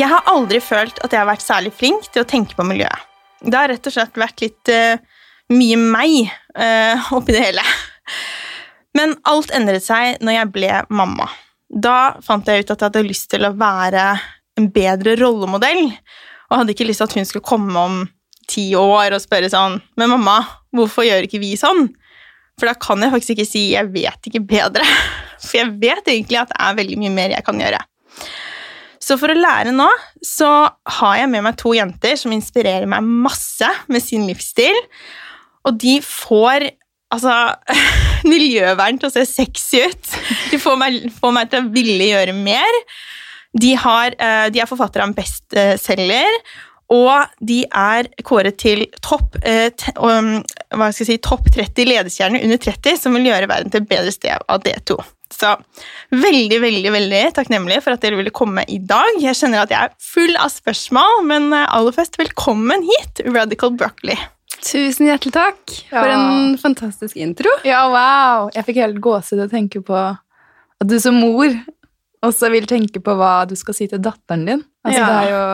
Jeg har aldri følt at jeg har vært særlig flink til å tenke på miljøet. Det har rett og slett vært litt uh, mye meg uh, oppi det hele. Men alt endret seg når jeg ble mamma. Da fant jeg ut at jeg hadde lyst til å være en bedre rollemodell, og hadde ikke lyst til at hun skulle komme om ti år og spørre sånn Men mamma, hvorfor gjør ikke vi sånn? For da kan jeg faktisk ikke si 'jeg vet ikke bedre', for jeg vet egentlig at det er veldig mye mer jeg kan gjøre. Så for å lære nå, så har jeg med meg to jenter som inspirerer meg masse med sin livsstil, og de får altså miljøvern til å se sexy ut. De får meg, får meg til å ville gjøre mer. De, har, eh, de er forfattere av en bestselger, og de er kåret til topp eh, si, topp 30 ledestjerner under 30 som vil gjøre verden til et bedre sted av D2. Så veldig, veldig veldig takknemlig for at dere ville komme i dag. Jeg kjenner at jeg er full av spørsmål, men eh, aller først, velkommen hit, Radical Broccoli. Tusen hjertelig takk for en fantastisk intro. Ja, wow! Jeg fikk helt gåsehud å tenke på at du som mor også vil tenke på hva du skal si til datteren din. Altså, Ja. det er jo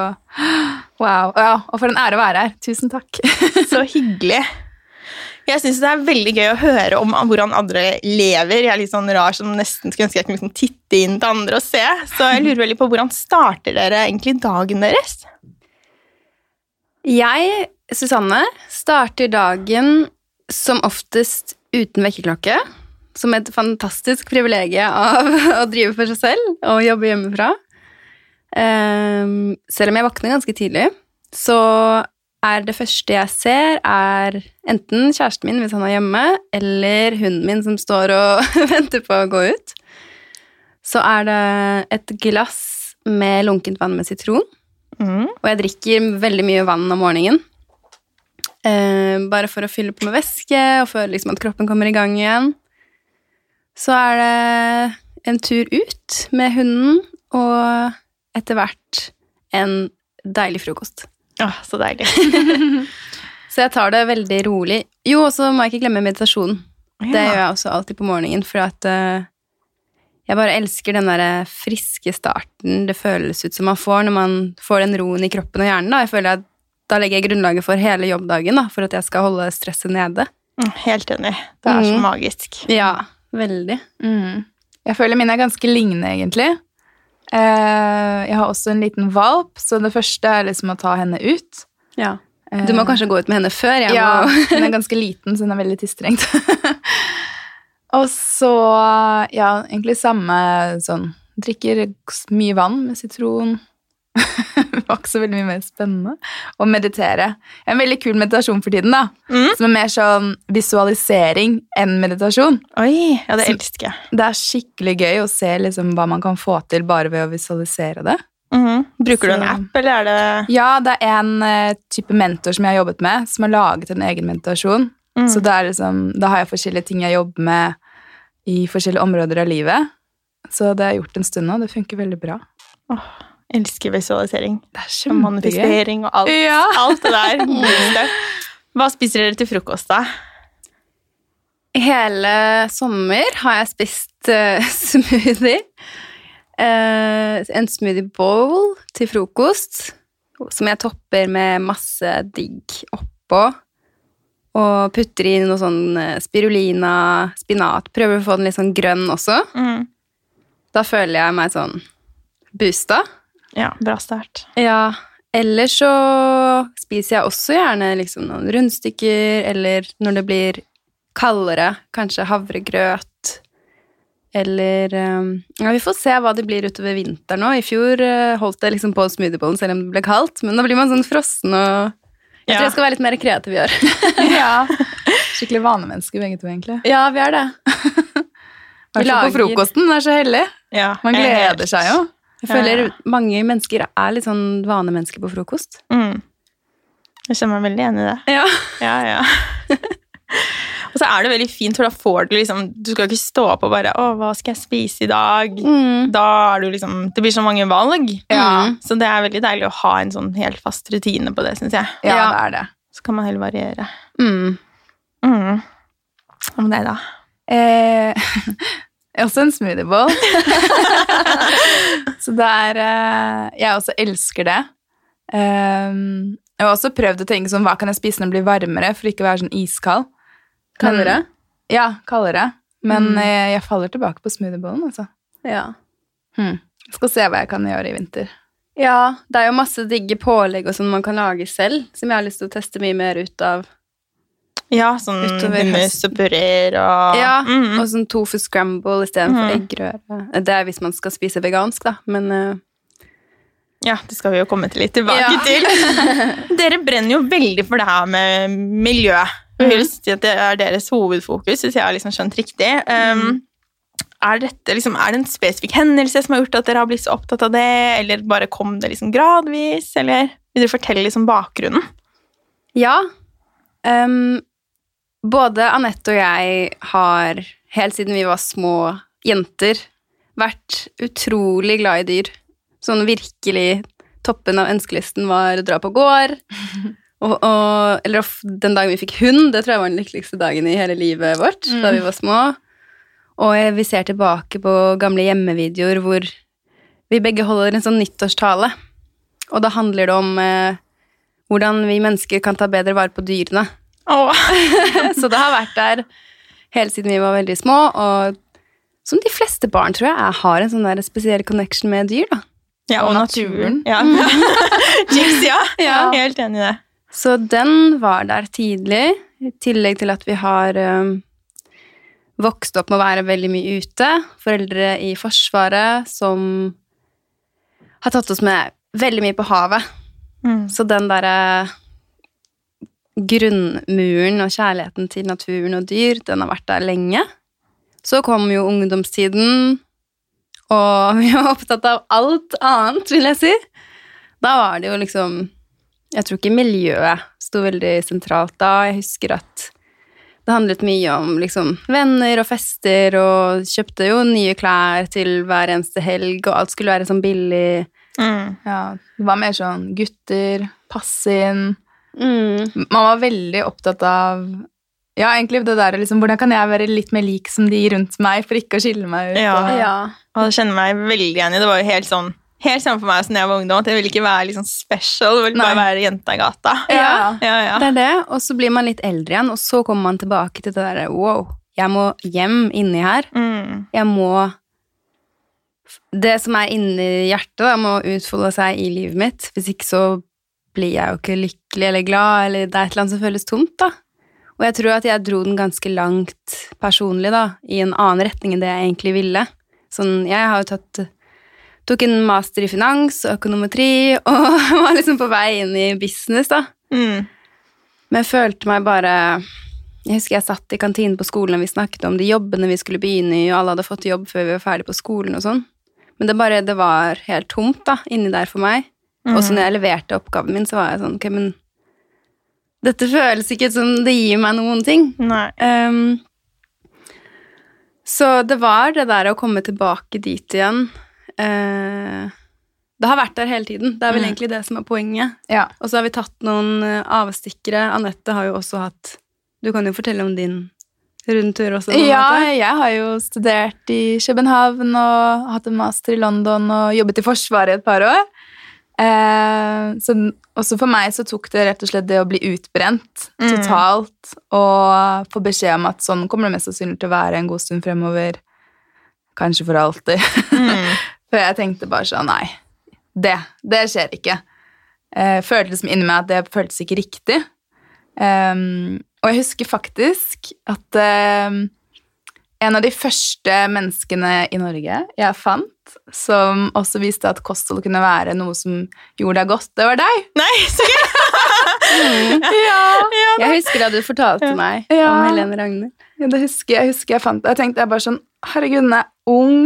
Wow. Ja, og for en ære å være her. Tusen takk. Så hyggelig. Jeg syns det er veldig gøy å høre om hvordan andre lever. Jeg er litt sånn rar som nesten skulle ønske jeg kunne liksom titte inn til andre og se. Så jeg lurer veldig på hvordan starter dere egentlig dagen deres? Jeg, Susanne, starter dagen som oftest uten vekkerklokke. Som et fantastisk privilegium av å drive for seg selv og jobbe hjemmefra. Ehm, selv om jeg våkner ganske tidlig, så er det første jeg ser, er enten kjæresten min hvis han er hjemme, eller hunden min som står og venter på å gå ut. Så er det et glass med lunkent vann med sitron. Mm. Og jeg drikker veldig mye vann om morgenen. Eh, bare for å fylle på med væske og føle liksom at kroppen kommer i gang igjen. Så er det en tur ut med hunden, og etter hvert en deilig frokost. Åh, så deilig. Så jeg tar det veldig rolig. Jo, og så må jeg ikke glemme meditasjon. Det gjør jeg også alltid på morgenen, for at uh, jeg bare elsker den der friske starten det føles ut som man får når man får den roen i kroppen og hjernen. Da. Jeg føler at da legger jeg grunnlaget for hele jobbdagen, da, for at jeg skal holde stresset nede. Mm, Helt enig. Det er så Mm. magisk. Ja, veldig. Mm. Jeg føler mine er ganske lignende, egentlig. Eh, jeg har også en liten valp, så det første er liksom å ta henne ut. Ja. Du må Eh, kanskje gå ut med henne før. Jeg ja, må... hun er ganske liten, så hun er veldig tisstrengt. og så, ja, egentlig samme sånn Drikker mye vann med sitron. det var ikke så veldig mye mer spennende. å meditere. En veldig kul meditasjon for tiden, da. Mm. Som er mer sånn visualisering enn meditasjon. Oi, ja, det elsker jeg. Det er skikkelig gøy å se liksom hva man kan få til bare ved å visualisere det. Mhm. Bruker du en app, eller er det Ja, det er en uh, type mentor som jeg har jobbet med, som har laget en egen meditasjon. Mm. Så det liksom, da har jeg forskjellige ting jeg jobber med i forskjellige områder av livet. Så det har jeg gjort en stund nå, det funker veldig bra. Elsker visualisering. Det er kjempegøy. manifestering og alt. Ja. Alt det der. Hva spiser dere til frokost, da? Hele sommer har jeg spist uh, smoothie. Uh, en smoothie bowl til frokost, som jeg topper med masse digg oppå. Og putter inn noe sånn eh, spirulina, spinat. Prøver å få den litt sånn grønn også. Mm. Da føler jeg meg sånn boosta. Ja, bra start. Ja, ellers så spiser jeg også gjerne liksom noen rundstykker, eller når det blir kaldere, kanskje havregrøt. Eller um, Ja, vi får se hva det blir utover vinteren nå. I fjor eh, holdt jeg liksom på smoothiebollen selv om det ble kaldt, men da blir man sånn frossen og Jeg Ja. tror jeg skal være litt mer kreativ i år. ja. Skikkelig vanemennesker begge to, egentlig. ja, vi er det. I hvert fall på frokosten, det er så hellig. Ja, Man er gleder seg jo. Jeg føler Ja. mange mennesker er litt sånn vanemennesker på frokost. Mm. Jeg kjenner meg veldig igjen i det. Ja. Ja, ja. og så er det veldig fint, for da får du liksom Du skal ikke stå opp og bare 'Å, hva skal jeg spise i dag?' Mm. Da er du liksom Det blir så mange valg. Ja. Så det er veldig deilig å ha en sånn helt fast rutine på det, syns jeg. Ja, Ja. det er det. Så kan man heller variere. Mm. Mm. Hva med deg, da? Eh, Også en smoothiebowl. så det er eh, Jeg også elsker det. Um, jeg har også prøvd å tenke sånn, hva kan jeg spise når det blir varmere, for ikke å være sånn iskald. Kaldere? Ja, kaldere. Men Mm. eh, jeg faller tilbake på smoothiebollen, altså. Ja. Hmm. Skal se hva jeg kan gjøre i vinter. Ja, det er jo masse digge pålegg og sånn man kan lage selv, som jeg har lyst til å teste mye mer ut av. Ja, sånn Utover og Ja, Mm. Og sånn tofu scramble istedenfor mm. eggerøre. Det er hvis man skal spise vegansk, da, men uh... Ja, det skal vi jo komme til litt tilbake Ja. til. Dere brenner jo veldig for det her med miljø. Jeg vil si at det er deres hovedfokus, hvis jeg har liksom skjønt riktig. Um, er, dette, liksom, er det en spesifikk hendelse som har gjort at dere har blitt så opptatt av det, eller bare kom det liksom gradvis, eller vil dere fortelle liksom bakgrunnen? ja. Ehm, både Anette og jeg har, helt siden vi var små jenter, vært utrolig glad i dyr. Sånn virkelig toppen av ønskelisten var å dra på gård. Og, og, eller den dagen vi fikk hund, det tror jeg var den lykkeligste dagen i hele livet vårt. Da vi var små. Og vi ser tilbake på gamle hjemmevideoer hvor vi begge holder en sånn nyttårstale. Og da handler det om eh, hvordan vi mennesker kan ta bedre vare på dyrene. Så det har vært der helt siden vi var veldig små. Og som de fleste barn, tror jeg, jeg har en sånn der spesiell connection med dyr. da. ja, og Og naturen. naturen. Ja. Jeez, ja. Ja. Helt enig i det. Så den var der tidlig, i tillegg til at vi har um, vokst opp med å være veldig mye ute. Foreldre i Forsvaret som har tatt oss med veldig mye på havet. Mm. Så den derre grunnmuren og kjærligheten til naturen og dyr, den har vært der lenge. Så kom jo ungdomstiden, og vi var opptatt av alt annet, vil jeg si. Da var det jo liksom Jeg tror ikke miljøet sto veldig sentralt da. Jeg husker at det handlet mye om liksom venner og fester, og kjøpte jo nye klær til hver eneste helg, og alt skulle være sånn billig. Mm. Ja, det var mer sånn gutter, passe inn. Mm. Man var veldig opptatt av Ja, egentlig det der liksom, Hvordan kan jeg være litt mer lik som de rundt meg, for ikke å skille meg ut? Ja. og- Ja. Og jeg kjenner meg veldig igjen i det. var jo helt sånn Helt samme for meg som da jeg var ungdom, at jeg ville ikke være liksom special. Jeg ville bare være jenta i gata. Ja. Ja, ja. Det er det, og så blir man litt eldre igjen, og så kommer man tilbake til det derre wow, jeg må hjem inni her. Mm. Jeg må Det som er inni hjertet, da, må utfolde seg i livet mitt. Hvis ikke så blir jeg jo ikke lykkelig eller glad, eller det er et eller annet som føles tomt, da. Og jeg tror at jeg dro den ganske langt personlig, da, i en annen retning enn det jeg egentlig ville. Sånn, jeg har jo tatt Tok en master i finans og økonometri, og var liksom på vei inn i business, da. Mm. Men jeg følte meg bare Jeg husker jeg satt i kantinen på skolen og vi snakket om de jobbene vi skulle begynne i, og alle hadde fått jobb før vi var ferdig på skolen og sånn. Men det bare, det var helt tomt da, inni der for meg. Og så når jeg leverte oppgaven min, så var jeg sånn Ok, men dette føles ikke som det gir meg noen ting. Nei. Um, så det var det der å komme tilbake dit igjen. uh, det har vært der hele tiden. Det er vel Mm. egentlig det som er poenget. Ja. Og så har vi tatt noen eh, avstikkere. Anette har jo også hatt Du kan jo fortelle om din rundtur også. Ja, jeg har jo studert i København og hatt en master i London og jobbet i Forsvaret et par år. Eh, så også for meg så tok det rett og slett det å bli utbrent Mm. totalt og få beskjed om at sånn kommer det mest sannsynlig til å være en god stund fremover. Kanskje for alltid. Mm. For jeg tenkte bare sånn Nei, det, det skjer ikke. Eh, følte liksom inni meg at det føltes ikke riktig. Ehm, og jeg husker faktisk at ehm, en av de første menneskene i Norge jeg fant, som også viste at kosthold kunne være noe som gjorde deg godt, det var deg. Nei, så gøy! Ja, Jeg husker da du fortalte meg Ja. om Helene Ragnhild. ja det husker jeg. jeg husker jeg fant det. Jeg tenkte jeg bare sånn Herregud, hun er ung.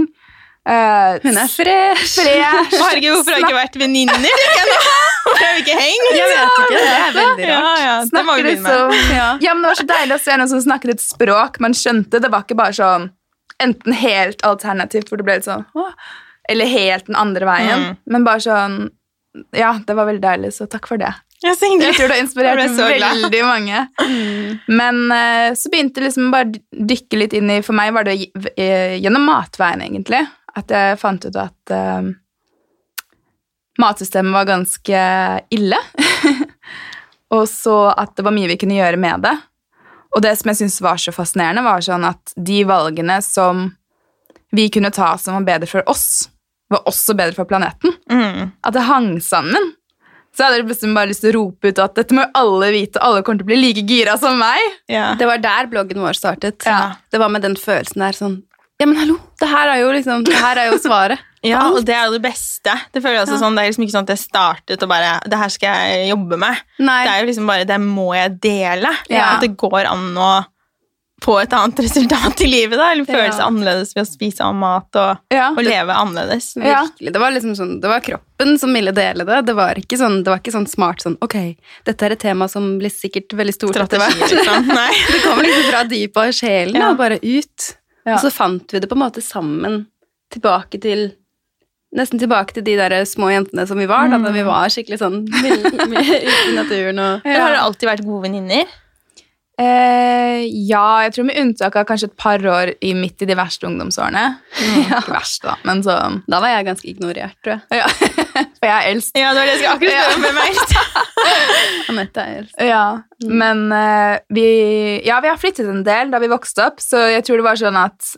Uh, Hun er fresh. fresh. Herregud, hvorfor har jeg ikke vært venninner? vi ikke hengt? Jeg vet ikke, det er veldig rart. ja, vi Snakker det så Ja. Ja, men det var så deilig å se noen som snakket et språk man skjønte. Det var ikke bare sånn enten helt alternativt, hvor det ble litt sånn Åh, eller helt den andre veien. Mm. Men bare sånn Ja, det var veldig deilig, så takk for det. Jeg. Jeg tror det har inspirert veldig mange. Men eh, så begynte jeg liksom bare å dykke litt inn i For meg var det eh, gjennom matveien, egentlig, at jeg fant ut at eh, matsystemet var ganske ille. og så at det var mye vi kunne gjøre med det. Og det som jeg syntes var så fascinerende, var sånn at de valgene som vi kunne ta som var bedre for oss, var også bedre for planeten. Mm. At det hang sammen. Så hadde jeg plutselig bare lyst til å rope ut at dette må jo alle vite, alle kommer til å bli like gira som meg. Ja. Det var der bloggen vår startet. Ja. Det var med den følelsen der sånn Ja, men hallo, det her er jo liksom Det her er jo svaret. Ja, og det er jo det beste. Det føler jeg også sånn, det er liksom ikke sånn at jeg startet og bare Det her skal jeg jobbe med. Nei. Det er jo liksom bare Det må jeg dele. Ja. At det går an å få et annet resultat i livet. da, Eller føle seg Ja. annerledes ved å spise annen mat og, Ja. og leve annerledes. Ja. Virkelig. Det var liksom sånn, det var kroppen som ville dele det. Det var ikke sånn, det var ikke sånn smart sånn Ok, dette er et tema som blir sikkert veldig stort. Strategi, liksom. Nei. Det kommer liksom fra dypet av sjelen Ja. og bare ut. Ja. Og så fant vi det på en måte sammen tilbake til Nesten tilbake til de der små jentene som vi var, da, da vi var skikkelig sånn ute i naturen og ja. har dere alltid vært gode venninner? Eh, ja, jeg tror med unntak av kanskje et par år i midt i de verste ungdomsårene. Ikke verst, da, men så Da var jeg ganske ignorert, tror jeg. ja. For jeg er eldst. Ja, det var det jeg skulle akkurat spørre om med meg. Anette er eldst. Ja, men eh, vi, ja, vi har flyttet en del da vi vokste opp, så jeg tror det var sånn at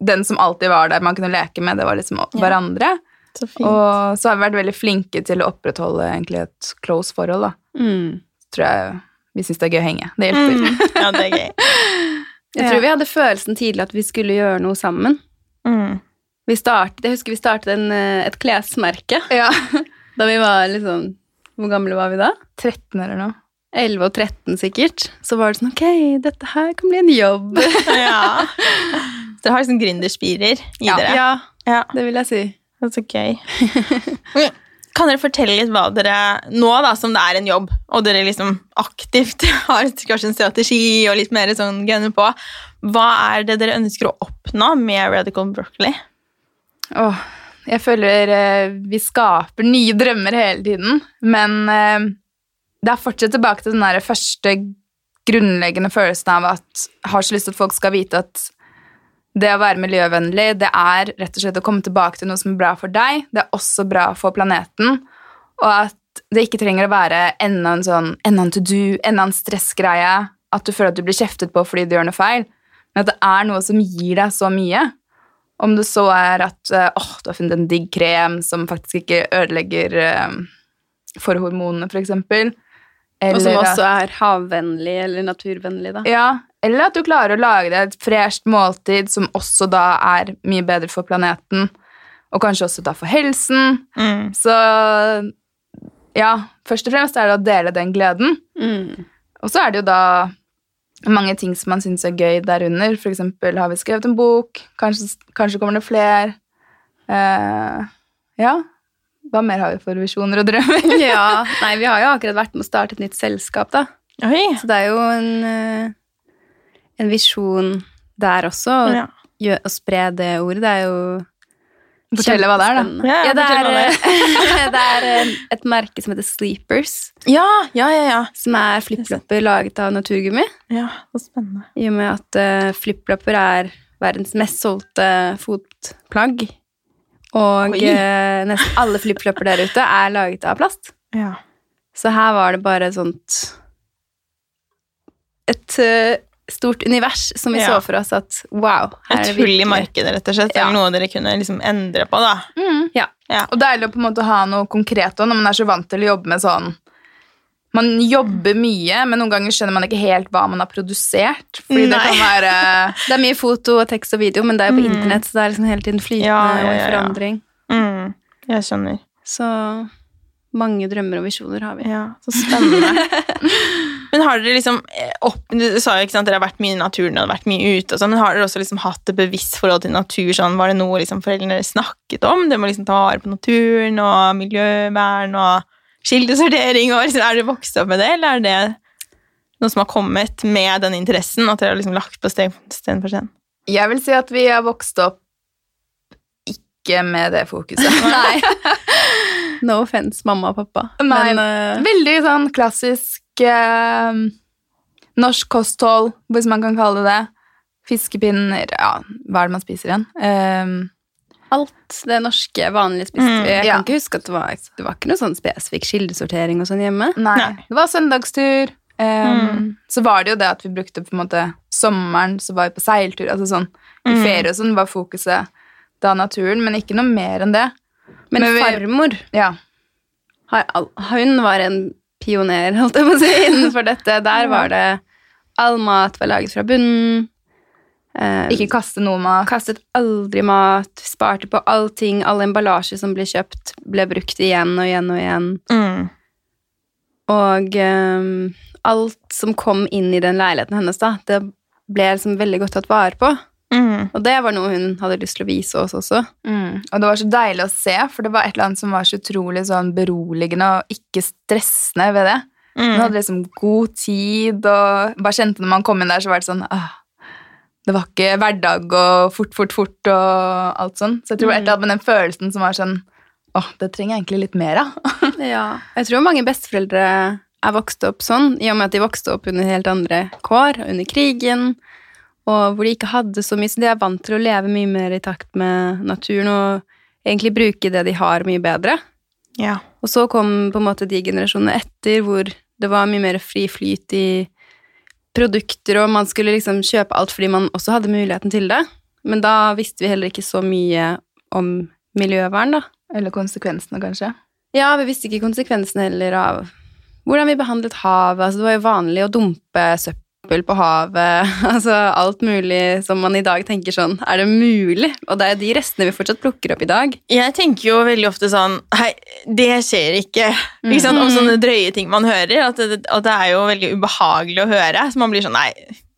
den som alltid var der man kunne leke med, det var liksom hverandre. Så fint. Og så har vi vært veldig flinke til å opprettholde egentlig et close forhold. da. Mm. Tror jeg vi syns det er gøy å henge. Det hjelper. Mm. Ja, det er gøy. Jeg tror vi hadde følelsen tidlig at vi skulle gjøre noe sammen. Mm. Vi startet, jeg husker vi startet en, eh, et klesmerke Ja. da vi var liksom Hvor gamle var vi da? 13 eller noe. 11 og 13 sikkert. Så var det sånn Ok, dette her kan bli en jobb. Ja. Dere har liksom gründerspirer i ja, dere? ja, Ja. det vil jeg si. Det er så gøy. Kan dere fortelle litt hva dere nå, da, som det er en jobb, og dere liksom aktivt har kanskje en strategi og litt mer sånn gunner på, hva er det dere ønsker å oppnå med Radical Broccoli? Åh, jeg føler eh, vi skaper nye drømmer hele tiden, men eh, det er fortsatt tilbake til den der første grunnleggende følelsen av at jeg har så lyst til at folk skal vite at det å være miljøvennlig, det er rett og slett å komme tilbake til noe som er bra for deg. Det er også bra for planeten. Og at det ikke trenger å være enda en sånn enda en to do, enda en stressgreie. At du føler at du blir kjeftet på fordi du gjør noe feil. Men at det er noe som gir deg så mye. Om det så er at eh, åh, du har funnet en digg krem som faktisk ikke ødelegger eh, for hormonene, for eksempel. Og som også er havvennlig eller naturvennlig, da. ja, eller at du klarer å lage deg et fresht måltid som også da er mye bedre for planeten, og kanskje også da for helsen. Mm. Så ja, først og fremst er det å dele den gleden. Mm. Og så er det jo da mange ting som man syns er gøy derunder. For eksempel har vi skrevet en bok, kanskje, kanskje kommer det flere. Eh, ja, hva mer har vi for visjoner og drømmer? Ja, nei, vi har jo akkurat vært med å starte et nytt selskap, da. Oi! Så det er jo en, eh, en visjon der også, å, Ja. gjø- å spre det ordet. Det er jo Fortelle hva det er, da. Ja, Ja, det er, det er eh, et merke som heter Sleepers, Ja, ja, ja. ja. som er flipflopper laget av naturgummi. Ja, Så spennende. I og med at uh, flipflopper er verdens mest solgte fotplagg. Og eh, nesten alle flipflopper der ute er laget av plast. Ja. Så her var det bare et sånt Et uh, stort univers som vi Ja. så for oss at wow. Et hull i markedet, rett og slett. Ja. Eller noe dere kunne liksom endre på, da. Mm. Ja. Ja. Og deilig å på en måte ha noe konkret òg, når man er så vant til å jobbe med sånn Man jobber mye, men noen ganger skjønner man ikke helt hva man har produsert. Fordi det kan være Det er mye foto og tekst og video, men det er jo på Mm. internett, så det er liksom hele tiden flytende Ja, ja, og i ja, ja. forandring. Mm. Jeg skjønner. Så mange drømmer og visjoner har vi. Ja, Så spennende. men har dere liksom eh, opp, Du sa jo ikke sant, dere har vært mye i naturen og vært mye ute, og sånn, men har dere også liksom hatt et bevisst forhold til natur? sånn, Var det noe liksom foreldrene snakket om? Det å liksom ta vare på naturen og miljøvern og kildesortering. og liksom, Er dere vokst opp med det, eller er det noe som har kommet med den interessen? At dere har liksom lagt på sten, sten for sten? Jeg vil si at vi har vokst opp ikke med det fokuset. Nei. No offense, mamma og pappa. Nei, Men uh... Veldig sånn klassisk uh, norsk kosthold, hvis man kan kalle det det. Fiskepinner Ja, hva er det man spiser igjen? Eh, alt det norske vanlige spiste Mm, vi. Jeg ja. kan ikke huske at det var, det var ikke noe sånn spesifikk kildesortering og sånn hjemme. nei, Nei. det var søndagstur. Um, Mm. Så var det jo det at vi brukte på en måte sommeren, så var vi på seiltur. Altså sånn, I Mm. ferie og sånn var fokuset da naturen, men ikke noe mer enn det. Men, Men vi- farmor Ja. har hun var en pioner, holdt jeg på å si, innenfor dette. Der var det All mat var laget fra bunnen. Eh, Ikke kaste noe mat. kastet aldri mat. Sparte på allting. All emballasje som ble kjøpt, ble brukt igjen og igjen og igjen. Mm. Og ehm, alt som kom inn i den leiligheten hennes, da, det ble liksom veldig godt tatt vare på. Mm. Og det var noe hun hadde lyst til å vise oss også. Mm. Og det var så deilig å se, for det var et eller annet som var så utrolig sånn beroligende og ikke stressende ved det. Hun Mm. hadde liksom god tid, og bare kjente når man kom inn der, så var det sånn ah, Det var ikke hverdag og fort, fort, fort og alt sånn. Så jeg tror mm. et eller annet med den følelsen som var sånn Åh, det trenger jeg egentlig litt mer av. Ja. Jeg tror mange besteforeldre er vokst opp sånn, i og med at de vokste opp under helt andre kår, under krigen, og hvor de ikke hadde så mye, så de er vant til å leve mye mer i takt med naturen og egentlig bruke det de har, mye bedre. Ja. Og så kom på en måte de generasjonene etter, hvor det var mye mer fri flyt i produkter, og man skulle liksom kjøpe alt fordi man også hadde muligheten til det. Men da visste vi heller ikke så mye om miljøvern, da. Eller konsekvensene, kanskje. Ja, vi visste ikke konsekvensene heller av hvordan vi behandlet havet. Altså, det var jo vanlig å dumpe søppel på havet. Altså alt mulig som man i dag tenker sånn Er det mulig? Og det er de restene vi fortsatt plukker opp i dag. Jeg tenker jo veldig ofte sånn Hei, det skjer ikke. ikke sant? Om sånne drøye ting man hører. At det, at det er jo veldig ubehagelig å høre. Så man blir sånn Nei,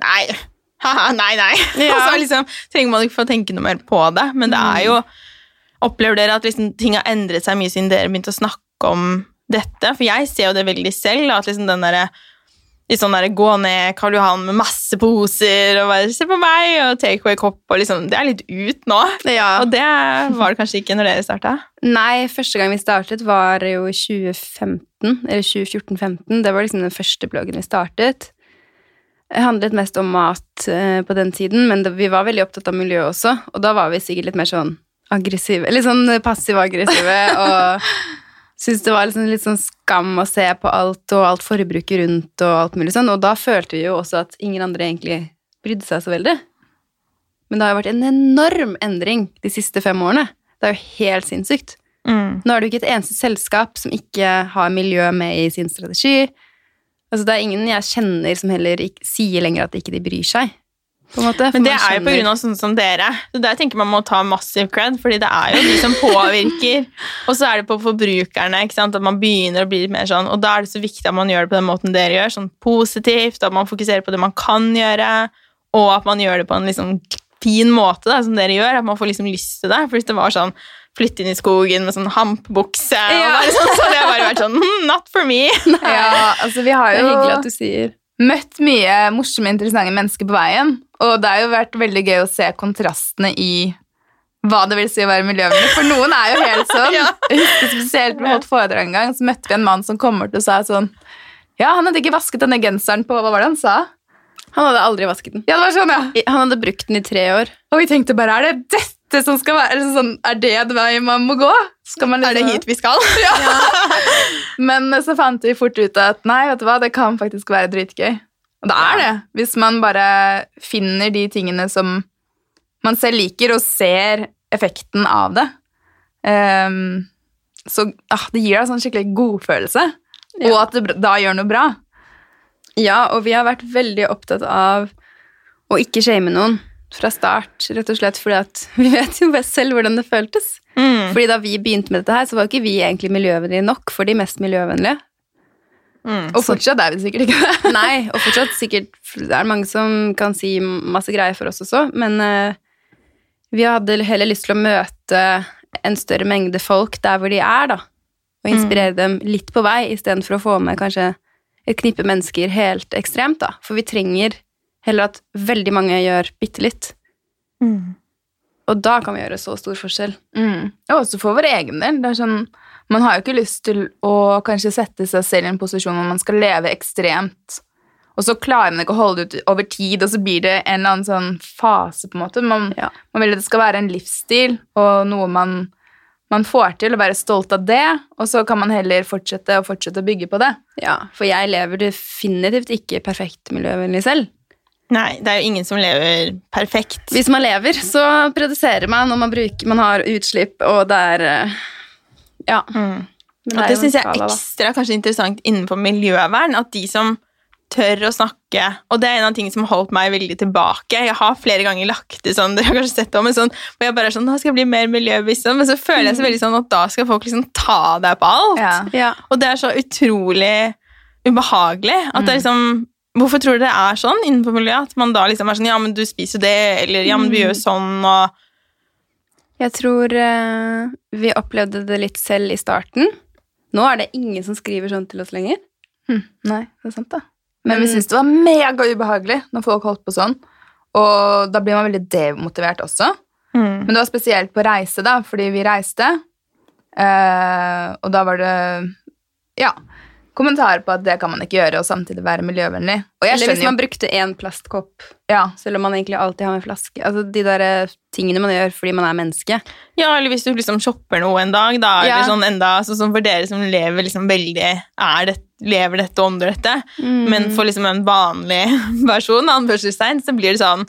nei. Haha, nei, nei. Ja. Og så liksom, trenger man ikke få tenke noe mer på det. Men det er jo Opplever dere at liksom, ting har endret seg mye siden dere begynte å snakke om dette? For jeg ser jo det veldig selv. At liksom den derre Litt sånn der, Gå ned Karl Johan med masse poser og bare 'se på meg' og take away-kopp. og liksom, Det er litt ut nå. Og det var det kanskje ikke når dere starta? Nei, første gang vi startet var jo i 2015, eller 2014-15. Det var liksom den første bloggen vi startet. Det handlet mest om mat eh, på den tiden, men vi var veldig opptatt av miljø også. Og da var vi sikkert litt mer sånn aggressive, litt sånn passiv-aggressive, og syntes det var liksom litt sånn skam å se på alt og alt forbruket rundt og alt mulig sånn. Og da følte vi jo også at ingen andre egentlig brydde seg så veldig. Men det har jo vært en enorm endring de siste fem årene. Det er jo helt sinnssykt. Mm. Nå er det jo ikke et eneste selskap som ikke har miljø med i sin strategi. Altså, det er ingen jeg kjenner som heller ikke, sier lenger at ikke de bryr seg. På en måte, Men det er jo på grunn av sånne som dere. Så der tenker man må ta massiv cred, fordi det er jo de som påvirker. og så er det på forbrukerne, ikke sant? at man begynner å bli litt mer sånn. Og da er det så viktig at man gjør det på den måten dere gjør, sånn positivt, at man fokuserer på det man kan gjøre, og at man gjør det på en liksom fin måte, da, som dere gjør. At man får liksom lyst til det. For hvis det var sånn flytte inn i skogen med sånn hampbukse og Ja. sånn, så hadde jeg bare vært sånn hm, Not for me. Ja, altså vi har Det er jo hyggelig at du sier. møtt mye morsomme, interessante mennesker på veien. Og det har jo vært veldig gøy å se kontrastene i hva det vil si å være miljøvennlig. For noen er jo helt sånn. Ja. Jeg husker spesielt vi holdt foredrag en gang, så møtte vi en mann som kom bort og sa sånn Ja, han hadde ikke vasket denne genseren på Hva var det han sa? Han hadde aldri vasket den. Ja, det var sånn, ja. Han hadde brukt den i tre år. Og vi tenkte bare Er det dette som skal være eller sånn, Er det det veien man må gå? Man Er det liksom- hit vi skal? ja. Men så fant vi fort ut at nei, vet du hva, det kan faktisk være dritgøy. Og det er det, hvis man bare finner de tingene som man selv liker, og ser effekten av det. Um, så ah, det gir deg sånn skikkelig godfølelse, og at det da gjør noe bra. Ja, og vi har vært veldig opptatt av å ikke shame noen fra start, rett og slett fordi at vi vet jo best selv hvordan det føltes. Mm. Fordi da vi begynte med dette her, så var ikke vi egentlig miljøvennlige nok for de mest miljøvennlige. Mm. Og fortsatt er vi sikkert ikke det. Nei, og fortsatt sikkert Det er mange som kan si masse greier for oss også, men uh, vi hadde heller lyst til å møte en større mengde folk der hvor de er, da. Og inspirere dem litt på vei, istedenfor å få med kanskje et knippe mennesker helt ekstremt, da. For vi trenger heller at veldig mange gjør bitte litt. Mm. Og da kan vi gjøre så stor forskjell. Mm. Og også for vår egen del. Det er sånn, Man har jo ikke lyst til å kanskje sette seg selv i en posisjon hvor man skal leve ekstremt, og så klarer man ikke å holde det ut over tid, og så blir det en eller annen sånn fase, på en måte. Man, Ja. man vil at det skal være en livsstil, og noe man, man får til, og være stolt av det, og så kan man heller fortsette og fortsette å bygge på det. Ja, for jeg lever definitivt ikke perfekt miljøvennlig selv. Nei, det er jo ingen som lever perfekt. Hvis man lever, så produserer man, og man, bruker, man har utslipp, og det er eh, Ja. Mm. Det jo syns jeg er ekstra kanskje interessant innenfor miljøvern. At de som tør å snakke Og det er en av tingene som har holdt meg veldig tilbake. Jeg har flere ganger lagt det sånn, dere har kanskje sett det om, sånn, hvor jeg bare er sånn, Nå skal jeg bli mer miljøbevisst, sånn, men så føler jeg så veldig sånn at da skal folk liksom ta deg på alt. Ja. Ja. Og det er så utrolig ubehagelig. At det er liksom Hvorfor tror dere det er sånn innenfor miljøet? At man da liksom er sånn Ja, men du spiser det, eller ja, men vi gjør sånn, og Jeg tror eh, vi opplevde det litt selv i starten. Nå er det ingen som skriver sånn til oss lenger. Hm, nei, det er sant da. Men vi Men- syntes det var mega ubehagelig når folk holdt på sånn, og da blir man veldig demotivert også. mm. Men det var spesielt på reise, da, fordi vi reiste, eh, og da var det ja, kommentarer på at det kan man ikke gjøre, og samtidig være miljøvennlig. Og jeg Eller hvis man jo brukte én plastkopp, ja, selv om man egentlig alltid har en flaske. Altså de der eh, tingene man gjør fordi man er menneske. Ja, eller hvis du liksom shopper noe en dag, da, Ja. eller sånn enda, sånn som for dere som lever liksom veldig, er det, lever dette og ånder dette, Mm. men for liksom en vanlig person, anførselstegn, så blir det sånn,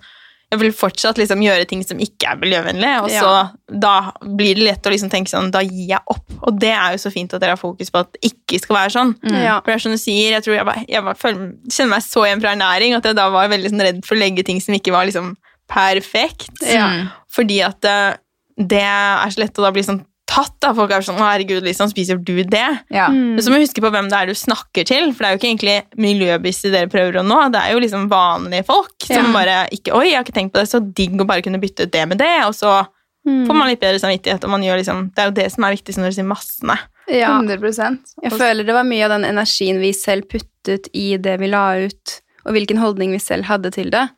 jeg vil fortsatt liksom gjøre ting som ikke er miljøvennlig, og så Ja. da blir det lett å liksom tenke sånn, da gir jeg opp, og det er jo så fint at dere har fokus på at det ikke skal være sånn. Ja. For det er som du sier, jeg tror jeg, bare, jeg bare føler, kjenner meg så igjen fra ernæring, at jeg da var veldig sånn redd for å legge ting som ikke var liksom perfekt. Ja. Mm. Fordi at eh, det er så lett å da bli sånn tatt. da, Folk er sånn 'Å, herregud, liksom, spiser du det?' ja. Mm. Men så må vi huske på hvem det er du snakker til, for det er jo ikke egentlig miljøbevisste dere prøver å nå. Det er jo liksom vanlige folk som Ja. bare ikke 'Oi, jeg har ikke tenkt på det, så digg å bare kunne bytte ut det med det', og så Mm. får man litt bedre samvittighet, og man gjør liksom Det er jo det som er viktig når du sier massene. ja. 100 Jeg føler det var mye av den energien vi selv puttet i det vi la ut, og hvilken holdning vi selv hadde til det.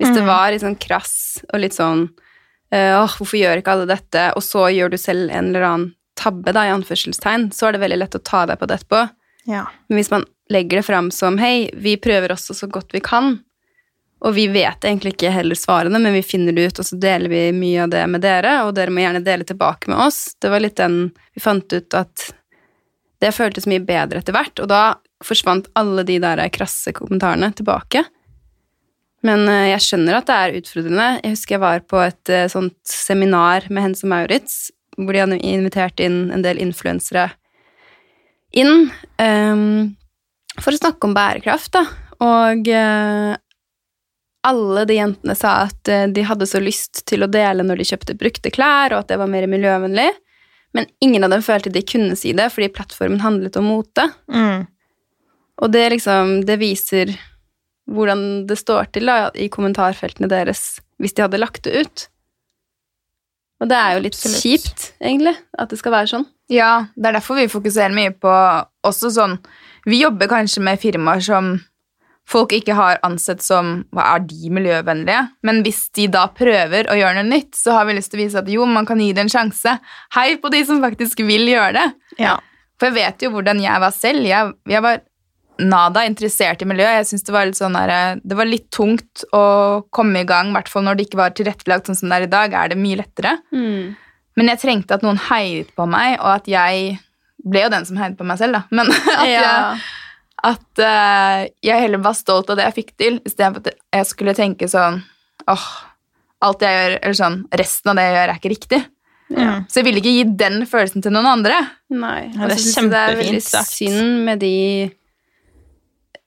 Hvis det Mm. var litt sånn krass og litt sånn Åh, hvorfor gjør ikke alle dette? Og så gjør du selv en eller annen tabbe, da, i anførselstegn, så er det veldig lett å ta deg på det etterpå. Ja. Men hvis man legger det fram som hei, vi prøver også så godt vi kan, og vi vet egentlig ikke heller svarene, men vi finner det ut, og så deler vi mye av det med dere, og dere må gjerne dele tilbake med oss. Det var litt den Vi fant ut at det føltes mye bedre etter hvert, og da forsvant alle de der krasse kommentarene tilbake. Men eh, jeg skjønner at det er utfordrende. Jeg husker jeg var på et eh, sånt seminar med Hense Maurits, hvor de hadde invitert inn en del influensere inn um, for å snakke om bærekraft, da. Og uh, alle de jentene sa at de hadde så lyst til å dele når de kjøpte brukte klær, og at det var mer miljøvennlig. Men ingen av dem følte de kunne si det, fordi plattformen handlet om mote. Mm. Og det liksom, det viser hvordan det står til da, i kommentarfeltene deres hvis de hadde lagt det ut. Og det er jo litt Absolutt. kjipt, egentlig, at det skal være sånn. Ja, det er derfor vi fokuserer mye på også sånn Vi jobber kanskje med firmaer som folk ikke har ansett som hva er de miljøvennlige, men hvis de da prøver å gjøre noe nytt, så har vi lyst til å vise at jo, man kan gi det en sjanse. Hei på de som faktisk vil gjøre det. Ja. For jeg vet jo hvordan jeg var selv. Jeg, jeg var nada interessert i miljøet. Jeg synes det var litt sånn der, det var litt tungt å komme i gang, i hvert fall når det ikke var tilrettelagt sånn som det er i dag, er det mye lettere. Men jeg trengte at noen heiet på meg, og at jeg ble jo den som heiet på meg selv, da. Men at, jeg, at uh, jeg heller var stolt av det jeg fikk til, istedenfor at jeg skulle tenke sånn åh, alt jeg gjør, eller sånn, resten av det jeg gjør, er ikke riktig. Ja. Så jeg ville ikke gi den følelsen til noen andre. Nei. Ja, det er kjempefint sagt. det er veldig synd med de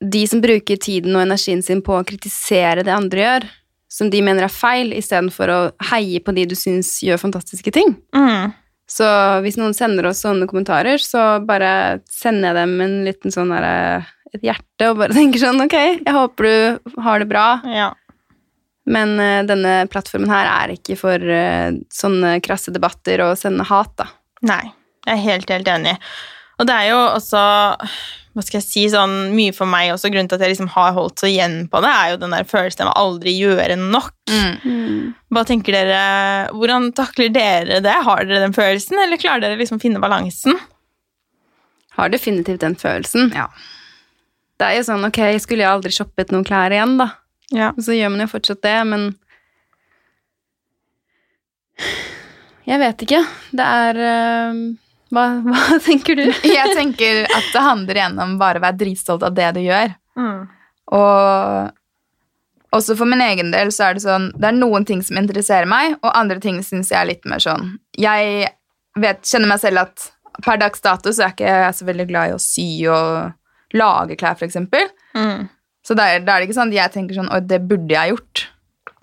de som bruker tiden og energien sin på å kritisere det andre gjør, som de mener er feil, istedenfor å heie på de du syns gjør fantastiske ting. Mm. Så hvis noen sender oss sånne kommentarer, så bare sender jeg dem en liten sånn der, et hjerte og bare tenker sånn Ok, jeg håper du har det bra, ja. men uh, denne plattformen her er ikke for uh, sånne krasse debatter og sende hat, da. Nei, jeg er helt, helt enig. Og det er jo også hva skal jeg si, sånn mye for meg også, grunnen til at jeg liksom har holdt så igjen på det, er jo den der følelsen av å aldri gjøre nok. Hva tenker dere, Hvordan takler dere det? Har dere den følelsen, eller klarer dere liksom å finne balansen? har definitivt den følelsen. Ja. Det er jo sånn, ok, skulle jeg aldri shoppet noen klær igjen, da? Ja. Og så gjør man jo fortsatt det, men Jeg vet ikke. Det er eh, hva, hva tenker du? Jeg tenker at det handler igjen om bare å være dritstolt av det du gjør. Mm. Og også for min egen del så er det sånn Det er noen ting som interesserer meg, og andre ting syns jeg er litt mer sånn Jeg vet, kjenner meg selv at per dags dato så er ikke jeg så veldig glad i å sy og lage klær, eksempel. Mm. Så da er det ikke sånn at jeg tenker sånn Oi, det burde jeg gjort.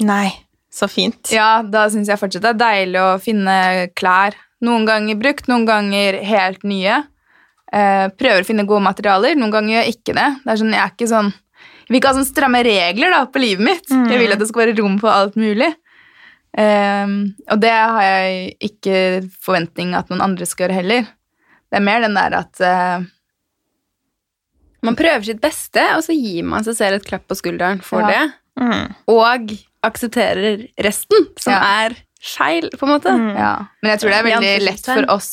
Nei, så fint. Ja, da syns jeg fortsatt det er deilig å finne klær. Noen ganger brukt, noen ganger helt nye. Eh, prøver å finne gode materialer. Noen ganger gjør jeg ikke det. Det er sånn, jeg er ikke sånn Jeg vil ikke ha sånne stramme regler da, på livet mitt. Mm. Jeg vil at det skal være rom for alt mulig. Eh, og det har jeg ikke forventning at noen andre skal gjøre heller. Det er mer den der at eh, Man prøver sitt beste, og så gir man seg selv et klapp på skulderen for Ja. det. Mm. Og aksepterer resten, som Ja. er feil, på en måte. Mm. Ja, men jeg tror det er veldig lett for oss.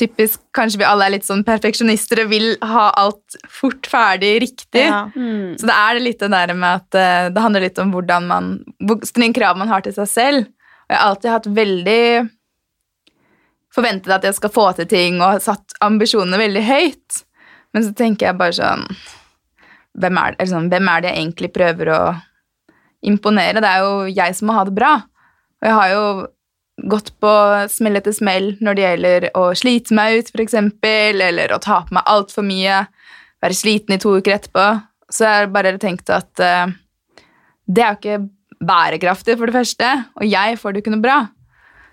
Typisk, Kanskje vi alle er litt sånn perfeksjonister og vil ha alt fort ferdig, riktig. Ja. Mm. Så det er det litt det der med at eh, det handler litt om hvordan man, hvor strenge krav man har til seg selv. Og jeg har alltid hatt veldig forventet at jeg skal få til ting og satt ambisjonene veldig høyt. Men så tenker jeg bare sånn hvem er, det, sånn, hvem er det jeg egentlig prøver å imponere? Det er jo jeg som må ha det bra. Og jeg har jo gått på smell etter smell når det gjelder å slite meg ut, f.eks., eller å ta på meg altfor mye, være sliten i to uker etterpå. Så jeg har bare tenkt at uh, det er jo ikke bærekraftig, for det første, og jeg får det jo ikke noe bra.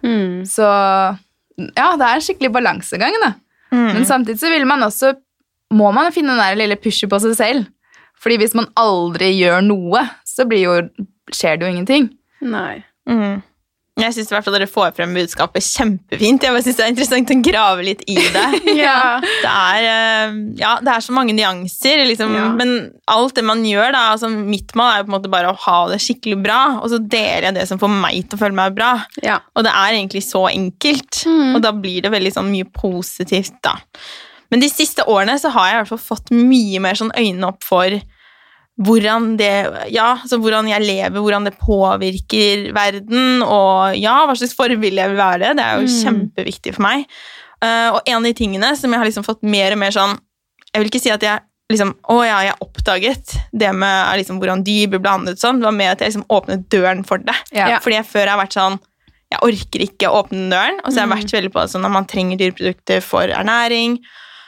Mm. Så ja, det er en skikkelig balansegang, da. Mm. Men samtidig så vil man også må man finne den der lille pushet på seg selv. Fordi hvis man aldri gjør noe, så blir jo, skjer det jo ingenting. Nei. Mm. Jeg syns dere får frem budskapet kjempefint. Jeg bare synes Det er interessant å grave litt i det. Ja. Det er, eh, ja, det er så mange nyanser, liksom. Ja. men alt det man gjør da, altså Mitt mål er jo på en måte bare å ha det skikkelig bra, og så deler jeg det som får meg til å føle meg bra. Ja. Og det er egentlig så enkelt, Mm. og da blir det veldig sånn mye positivt, da. Men de siste årene så har jeg i hvert fall fått mye mer sånn øynene opp for hvordan det Ja, altså hvordan jeg lever, hvordan det påvirker verden, og ja, hva slags forbilde jeg vil være. Det er jo Mm. kjempeviktig for meg. Uh, og en av de tingene som jeg har liksom fått mer og mer sånn Jeg vil ikke si at jeg liksom, å ja, jeg oppdaget det med liksom, hvordan dyr ble behandlet sånn. Det var mer at jeg liksom åpnet døren for det. Ja. Fordi jeg før har vært sånn Jeg orker ikke å åpne døren. Og så har jeg Mm. vært veldig på det sånn at man trenger dyreprodukter for ernæring.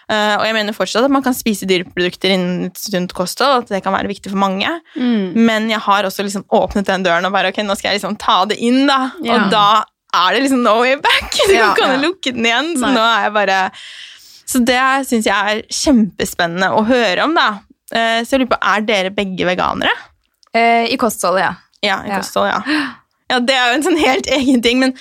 Eh, og jeg mener fortsatt at man kan spise dyreprodukter innen et sunt kosthold. At det kan være viktig for mange. Mm. Men jeg har også liksom åpnet den døren og bare ok, nå skal jeg liksom ta det inn. da. Ja. Og da er det liksom no way back. Du Ja, kan ja. lukke den igjen. Så Nei. nå er jeg bare Så det syns jeg er kjempespennende å høre om, da. Eh, Så jeg lurer på, er dere begge veganere? Eh, I kostholdet, ja. Ja, i Ja. kosthold, ja. Ja, det er jo en sånn helt egen ting, men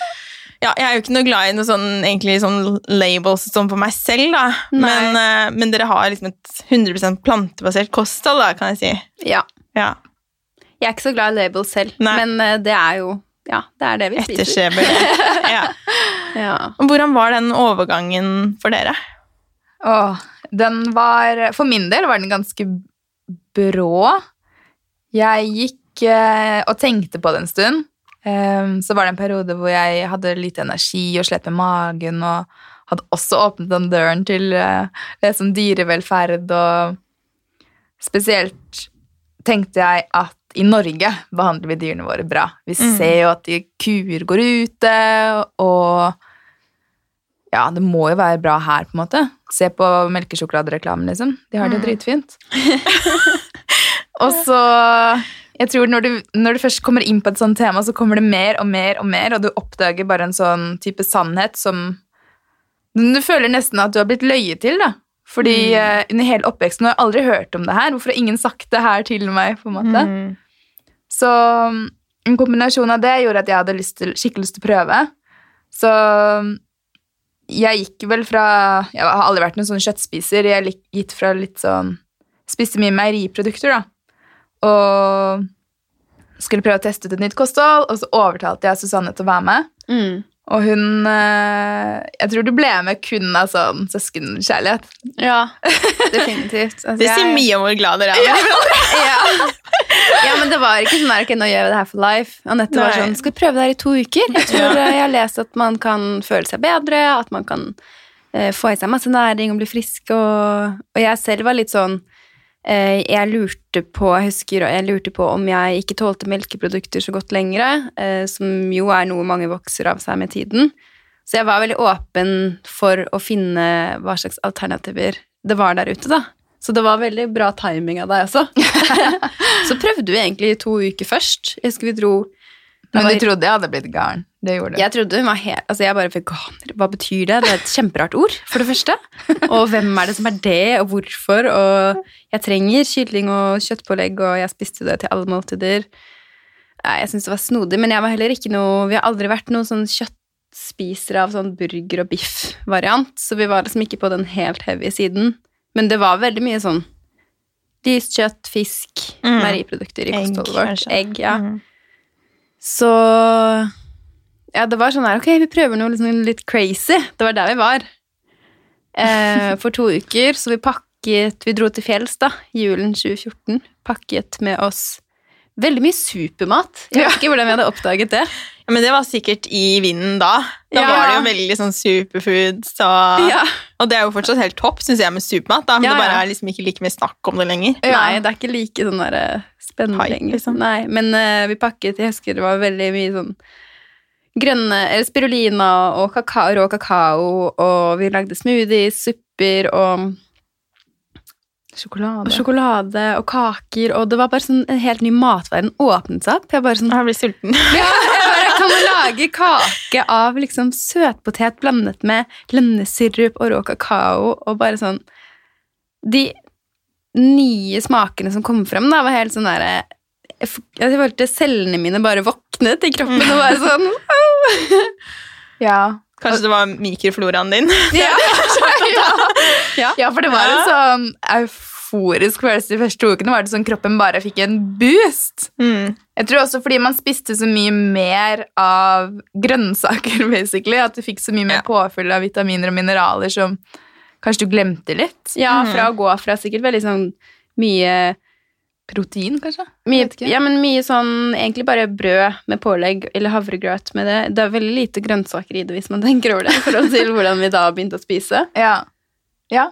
ja, jeg er jo ikke noe glad i noe sånn, egentlig sånn labels sånn for meg selv, da. Men, uh, men dere har liksom et 100 plantebasert kosthold, da, kan jeg si. ja. Ja, Jeg er ikke så glad i labels selv, Nei. men uh, det er jo Ja, det er det vi spiser. etterstreber det. Ja. Ja. Hvordan var den overgangen for dere? Åh, den var For min del var den ganske brå. Jeg gikk uh, og tenkte på det en stund. Ehm, så var det en periode hvor jeg hadde lite energi og slet med magen, og hadde også åpnet den døren til eh, det som dyrevelferd, og spesielt tenkte jeg at i Norge behandler vi dyrene våre bra. Vi Mm. ser jo at kuer går ute, og ja, det må jo være bra her, på en måte. Se på melkesjokoladereklamen, liksom. De har det Mm. dritfint. og så Jeg tror når du, når du først kommer inn på et sånt tema, så kommer det mer og mer og mer, og du oppdager bare en sånn type sannhet som Du føler nesten at du har blitt løyet til, da. Fordi eh, under hele oppveksten har jeg aldri hørt om det her. Hvorfor har ingen sagt det her til meg? på en måte? Mm. Så en kombinasjon av det gjorde at jeg hadde lyst til, skikkelig lyst til å prøve. Så jeg gikk vel fra Jeg har aldri vært noen sånn kjøttspiser. Jeg gikk fra litt sånn Spiste mye meieriprodukter, da. Og skulle prøve å teste ut et nytt kosthold, og så overtalte jeg Susanne til å være med. Mm. Og hun eh, Jeg tror du ble med kun av sånn søskenkjærlighet. Ja, definitivt. Altså, Det sier jeg- mye om hvor glad dere er. ja. ja, men det var ikke sånn der, ok, nå gjør vi det her for life. Anette var sånn, skal vi prøve det her i to uker? Jeg tror jeg har lest at man kan føle seg bedre, at man kan eh, få i seg masse næring og bli frisk, og, og jeg selv var litt sånn, jeg lurte på, jeg husker, jeg lurte på om jeg ikke tålte melkeprodukter så godt lenger, eh, som jo er noe mange vokser av seg med tiden. Så jeg var veldig åpen for å finne hva slags alternativer det var der ute, da. Så det var veldig bra timing av deg også. så prøvde vi egentlig to uker først. Jeg husker vi dro Men var- du trodde jeg hadde blitt gæren. Det gjorde du. Jeg trodde hun var helt Altså, jeg bare veganer, hva betyr det? Det er et kjemperart ord, for det første. Og hvem er det som er det, og hvorfor? Og jeg trenger kylling og kjøttpålegg, og jeg spiste det til alle måltider. Jeg syns det var snodig, men jeg var heller ikke noe Vi har aldri vært noen sånn kjøttspisere av sånn burger- og biff-variant, så vi var liksom ikke på den helt heavy siden. Men det var veldig mye sånn lyst kjøtt, fisk, Mm. meieriprodukter i kostholdet vårt. Egg, ja. Mm. Så Ja, det var sånn her Ok, vi prøver noe liksom litt crazy. Det var der vi var. Eh, for to uker, så vi pakket Vi dro til fjells, da, julen 2014. Pakket med oss veldig mye supermat. Jeg vet ikke hvordan vi hadde oppdaget det. Ja, men det var sikkert i vinden da. Da Ja. var det jo veldig sånn superfood. Så, Ja. Og det er jo fortsatt helt topp, syns jeg, med supermat. Da. Men det bare er liksom ikke like mye snakk om det lenger. Nei, det er ikke like sånn der eh, spennende Hype, lenger. liksom. Nei, men uh, vi pakket Jeg husker det var veldig mye sånn grønne Eller spirulina og kakao, rå kakao, og vi lagde smoothies, supper og Sjokolade. og sjokolade og kaker, og det var bare sånn en helt ny matverden åpnet seg opp. Jeg bare sånn Jeg blir sulten. ja, Kan man lage kake av liksom søtpotet blandet med lønnesirup og rå kakao, og bare sånn De nye smakene som kom frem, da, var helt sånn derre jeg f- jeg følte cellene mine bare våknet i kroppen og bare sånn Ja. Kanskje det var mikrofloraen din. Ja, ja. ja, for det var en sånn euforisk følelse de første to ukene. Var det sånn Kroppen bare fikk en boost. Mm. Jeg tror også fordi man spiste så mye mer av grønnsaker, basically, at du fikk så mye mer Ja. påfyll av vitaminer og mineraler som kanskje du glemte litt. ja, fra å gå fra sikkert veldig sånn mye Protein, kanskje? Mye, ja, men mye sånn Egentlig bare brød med pålegg eller havregrøt med det. Det er veldig lite grønnsaker i det hvis man tenker over det, i forhold til hvordan vi da begynte å spise. Ja. ja,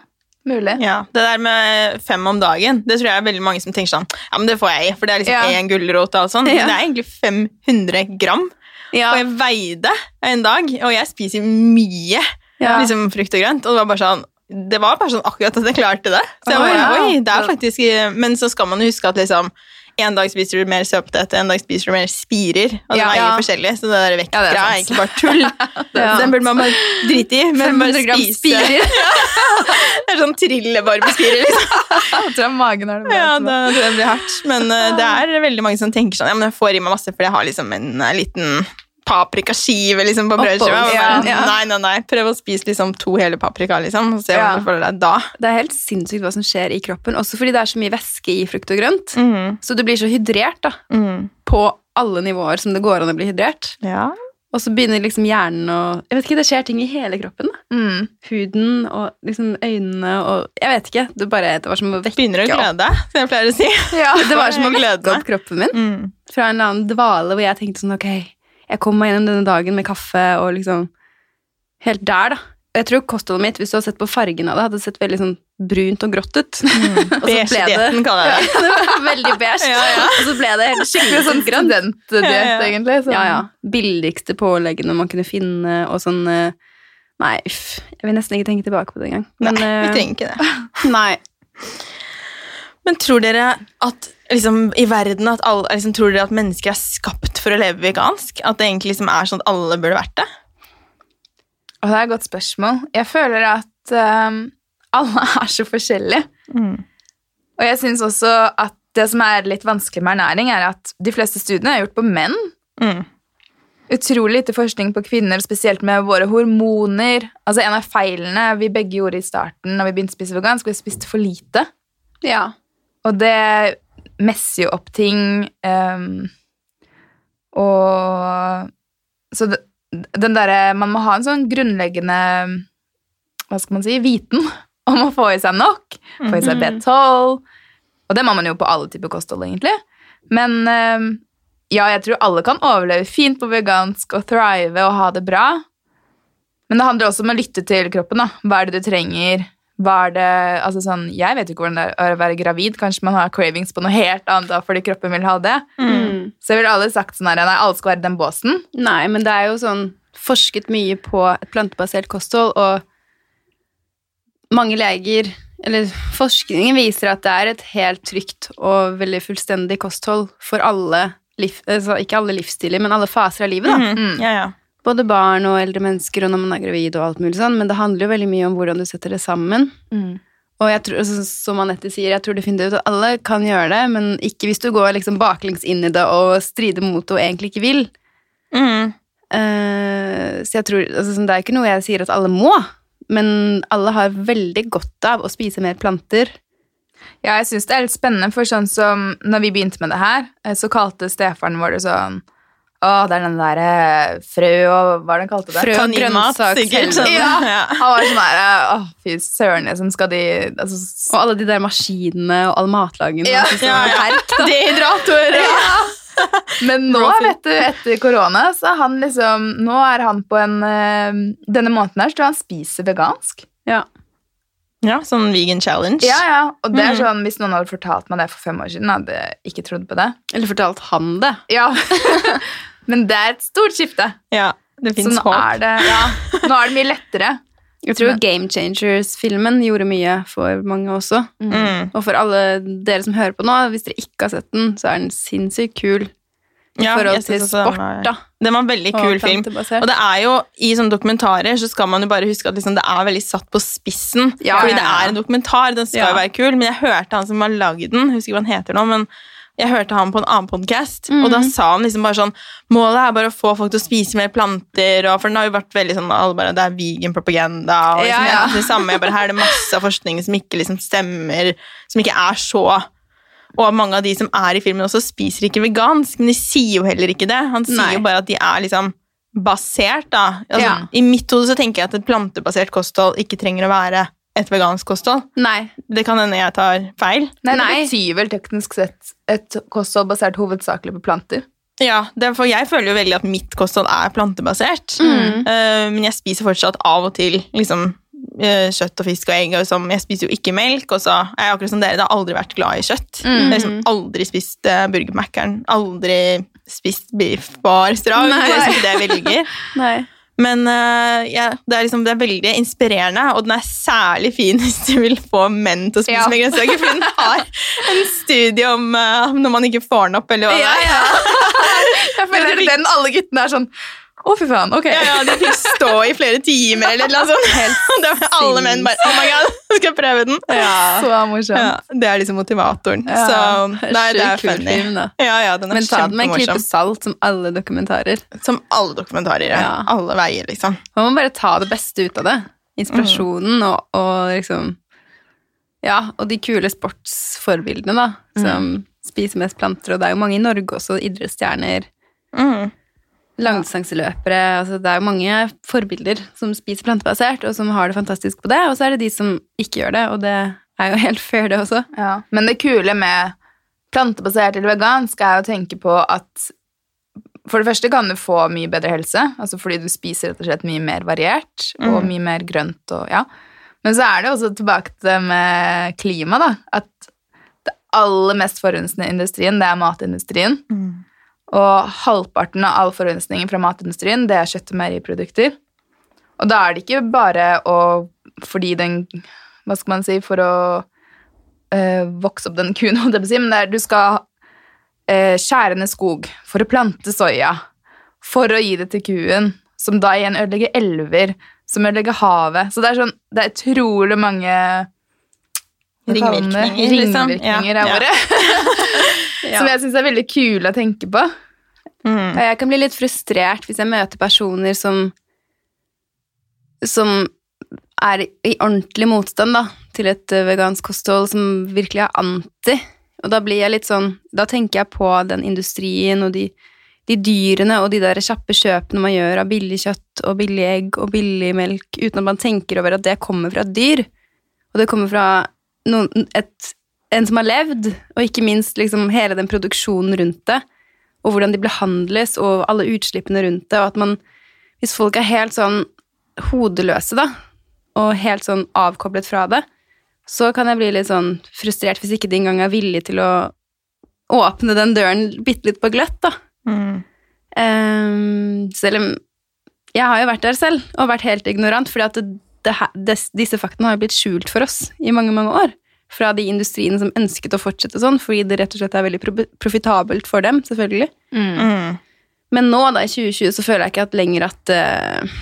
mulig. Ja, Det der med fem om dagen, det tror jeg er veldig mange som tenker sånn Ja, men det får jeg i, for det er liksom Ja. én gulrot og alt sånt. Ja. Men det er egentlig 500 gram. Ja, Og jeg veide en dag, og jeg spiser mye liksom frukt og grønt. Og det var bare sånn det var bare sånn akkurat at jeg klarte det. Så jeg bare, oi, det er faktisk Men så skal man jo huske at liksom en dag spiser du mer søtpotet, en dag spiser du mer spirer. Og det Ja, jo ja. forskjellig, så det der Ja, er er egentlig bare tull. er Den burde man bare drite i. Men bare 500 gram spise spirer. Det er sånn trillebarbespirer, liksom. Jeg tror magen er det bra. Ja, det, det blir hardt. Men uh, det er veldig mange som tenker sånn Ja, men jeg får i meg masse fordi jeg har liksom en uh, liten paprikaskive liksom, på brødskiva. Ja. Nei, nei, nei. Prøv å spise liksom to hele paprika, liksom, og se Ja. hvordan du føler deg da. Det er helt sinnssykt hva som skjer i kroppen, også fordi det er så mye væske i frukt og grønt. Mm. Så du blir så hydrert da, Mm. på alle nivåer som det går an å bli hydrert. Ja. Og så begynner liksom hjernen å Jeg vet ikke, det skjer ting i hele kroppen. da. Mm. Huden og liksom øynene og Jeg vet ikke. Det, bare, det var som å vekke Begynner å glede som jeg pleier å si. Ja. Det var som å vekke opp kroppen min. Mm. fra en eller annen dvale hvor jeg tenkte sånn, ok, jeg kom meg gjennom denne dagen med kaffe og liksom helt der da. Og jeg tror kostholdet mitt, hvis du har sett på fargen av det, hadde sett veldig sånn brunt og grått ut. det, Beige-dietten kaller jeg det. det var veldig beige, Ja, ja. og så ble det helt Skikkelig sånn studentdiett, Ja, ja. egentlig. Sånn. Ja, ja. Billigste påleggene man kunne finne, og sånn, eh, nei, uff, jeg vil nesten ikke tenke tilbake på det engang. Men, Nei, vi eh, trenger ikke det. nei. Men tror dere at liksom, i verden at alle, liksom, tror dere at mennesker er skapt for å leve vegansk? At det egentlig liksom er sånn at alle burde vært det? Og det er et godt spørsmål. Jeg føler at um, alle er så forskjellige. Og jeg syns også at det som er litt vanskelig med ernæring, er at de fleste studiene er gjort på menn. Mm. Utrolig lite forskning på kvinner, spesielt med våre hormoner. Altså En av feilene vi begge gjorde i starten når vi begynte å spise vegansk, vi spiste for lite. Ja. Og det messer jo opp ting. Um, og så det, den derre Man må ha en sånn grunnleggende Hva skal man si viten om å få i seg nok. Få i seg Mhm. B12. Og det må man jo på alle typer kosthold, egentlig. Men um, ja, jeg tror alle kan overleve fint på vegansk og thrive og ha det bra. Men det handler også om å lytte til kroppen. da. Hva er det du trenger? Hva er det, altså sånn, Jeg vet jo ikke hvordan det er å være gravid. Kanskje man har cravings på noe helt annet da, fordi kroppen vil ha det. Mm. Så jeg ville aldri sagt sånn her, nei, alle skal være i den båsen. Nei, men det er jo sånn forsket mye på et plantebasert kosthold, og mange leger Eller forskningen viser at det er et helt trygt og veldig fullstendig kosthold for alle liv, altså ikke alle livsstiler, men alle faser av livet. da. Mhm. Ja, ja. Både barn og eldre mennesker og når man er gravid og alt mulig sånn, men det handler jo veldig mye om hvordan du setter det sammen. Og jeg tror, altså, som Anette sier, jeg tror definitivt at alle kan gjøre det, men ikke hvis du går liksom baklengs inn i det og strider mot det og egentlig ikke vil. Mm. Uh, så jeg tror, altså, sånn, Det er ikke noe jeg sier at alle må, men alle har veldig godt av å spise mer planter. Ja, jeg syns det er litt spennende, for sånn som når vi begynte med det her, eh, så kalte stefaren vår det sånn Å, det er den derre frø og Hva er det han kalte det? Frø og grønnsak. sikkert. Ja. Ja. Han var sånn der Å, fy søren, liksom skal de altså, Og alle de der maskinene og all matlagingen. Ja. altså, Ja, ja. herk. Dehydrator. Men nå, vet du, etter korona, så han liksom Nå er han på en eh, Denne måneden her så tror jeg han spiser vegansk. Ja. Ja, sånn vegan challenge. Ja, ja. Og det er Mm. sånn, hvis noen hadde fortalt meg det for fem år siden, hadde jeg ikke trodd på det. Eller fortalt han det. Ja. Men det er et stort skifte. Ja, det fins håp. er det, ja, nå er det mye lettere. Jeg tror Game Changers-filmen gjorde mye for mange også. Mm. Og for alle dere som hører på nå, hvis dere ikke har sett den, så er den sinnssykt kul i Ja, forhold til sport, var- da. Den var en veldig og kul film. Og det er jo, I sånne dokumentarer så skal man jo bare huske at liksom, det er veldig satt på spissen. Ja, fordi ja, det er en dokumentar, den skal jo være kul. Men jeg hørte han som har lagd den, husker ikke hva han heter nå, men jeg hørte han på en annen podcast, og Mhm. da sa han liksom bare sånn Målet er bare å få folk til å spise mer planter, og for den har jo vært veldig sånn alle bare, Det er vegan propaganda, og liksom, Ja, ja. det samme. Jeg bare, her er det masse forskning som ikke liksom stemmer, som ikke er så og mange av de som er i filmen også spiser ikke vegansk, men de sier jo heller ikke det. Han sier Nei. jo bare at de er liksom basert, da. Altså, Ja. I mitt hode så tenker jeg at et plantebasert kosthold ikke trenger å være et vegansk kosthold. Nei. Det kan hende jeg tar feil. Nei, det Nei. betyr vel teknisk sett et kosthold basert hovedsakelig på planter. Ja, for Jeg føler jo veldig at mitt kosthold er plantebasert. Mm. Uh, men jeg spiser fortsatt av og til liksom, kjøtt og fisk og egg. Og som, jeg spiser jo ikke melk, og så er jeg akkurat som dere, det har aldri vært glad i kjøtt. Jeg har liksom aldri spist uh, Burger Mac-eren. Aldri spist beef på restaurant. Nei. Det er liksom det jeg velger. Nei. Men uh, ja, det, er liksom, det er veldig inspirerende, og den er særlig fin hvis du vil få menn til å spise Ja. med grønnsaker. For den har en studie om uh, når man ikke får den opp, eller hva det er. Jeg føler det er den alle guttene er sånn Å, fy faen, ok. Ja, ja, de fikk stå i flere timer, eller noe sånt. Helt var alle menn bare Oh my god, skal jeg prøve den? Så morsomt. Ja, det er liksom motivatoren. Ja. Så nei, det er funny. film, da. Ja, ja, den er Men ta den med en klype salt, som alle dokumentarer. Som alle dokumentarer. Ja. Ja. Alle veier, liksom. Man må bare ta det beste ut av det. Inspirasjonen og, og liksom Ja, og de kule sportsforbildene, da, som spiser mest planter. Og det er jo mange i Norge også, idrettsstjerner, Mm. Langdistanseløpere altså Det er jo mange forbilder som spiser plantebasert, og som har det fantastisk på det. Og så er det de som ikke gjør det, og det er jo helt fair, det også. Ja. Men det kule med plantebasert eller vegansk er å tenke på at for det første kan du få mye bedre helse, altså fordi du spiser rett og slett mye mer variert og mye mer grønt. Og, ja. Men så er det også tilbake til det med klima, da. At det aller mest forurensende industrien, det er matindustrien. Og halvparten av all forurensningen fra matindustrien, det er kjøtt- og meieriprodukter. Og da er det ikke bare å fordi den Hva skal man si For å øh, vokse opp den kuen, holdt jeg på å si, men det er, du skal øh, skjære ned skog for å plante soya, for å gi det til kuen, som da igjen ødelegger elver, som ødelegger havet. Så det er sånn, det er utrolig mange Ringvirkninger, liksom. Ringvirkninger Ja, ordet. ja. Som jeg syns er veldig kule å tenke på. Mm. Jeg kan bli litt frustrert hvis jeg møter personer som som er i ordentlig motstand da, til et eh, vegansk kosthold, som virkelig er anti. Og da blir jeg litt sånn Da tenker jeg på den industrien og de de dyrene og de der kjappe kjøpene man gjør av billig kjøtt og billig egg og billig melk, uten at man tenker over at det kommer fra et dyr. Og det kommer fra noen, et, en som har levd, og ikke minst liksom hele den produksjonen rundt det, og hvordan de behandles, og alle utslippene rundt det, og at man Hvis folk er helt sånn hodeløse, da, og helt sånn avkoblet fra det, så kan jeg bli litt sånn frustrert hvis ikke de engang er villige til å åpne den døren bitte litt på gløtt, da. Mm. Um, selv om jeg har jo vært der selv og vært helt ignorant, fordi at det, det, her- des- disse faktene har jo blitt skjult for oss i mange, mange år. Fra de industriene som ønsket å fortsette sånn, fordi det rett og slett er veldig profitabelt for dem, selvfølgelig. Mm. Men nå, da, i 2020, så føler jeg ikke at lenger at uh,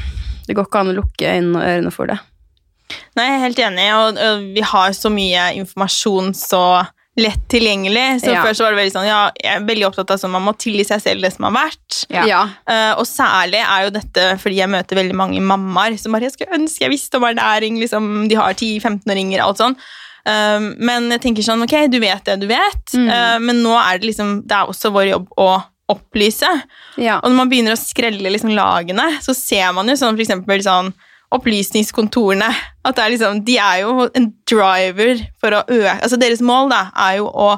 det går ikke an å lukke øynene og ørene for det. Nei, jeg er helt enig, og, og vi har så mye informasjon så lett tilgjengelig. Så Ja. Før så var det veldig sånn, ja, jeg er veldig opptatt av sånn, man må tilgi seg selv det som har vært. Ja. Uh, og særlig er jo dette fordi jeg møter veldig mange mammaer som bare jeg skulle ønske jeg visste om ernæring. Liksom, de har 10-15-åringer og alt sånn. Um, men jeg tenker sånn, ok, du vet det du vet, Mm. uh, men nå er det liksom, det er også vår jobb å opplyse. Ja. Og når man begynner å skrelle liksom lagene, så ser man jo sånn for eksempel sånn opplysningskontorene. At det er liksom, de er jo en driver for å øke Altså deres mål da, er jo å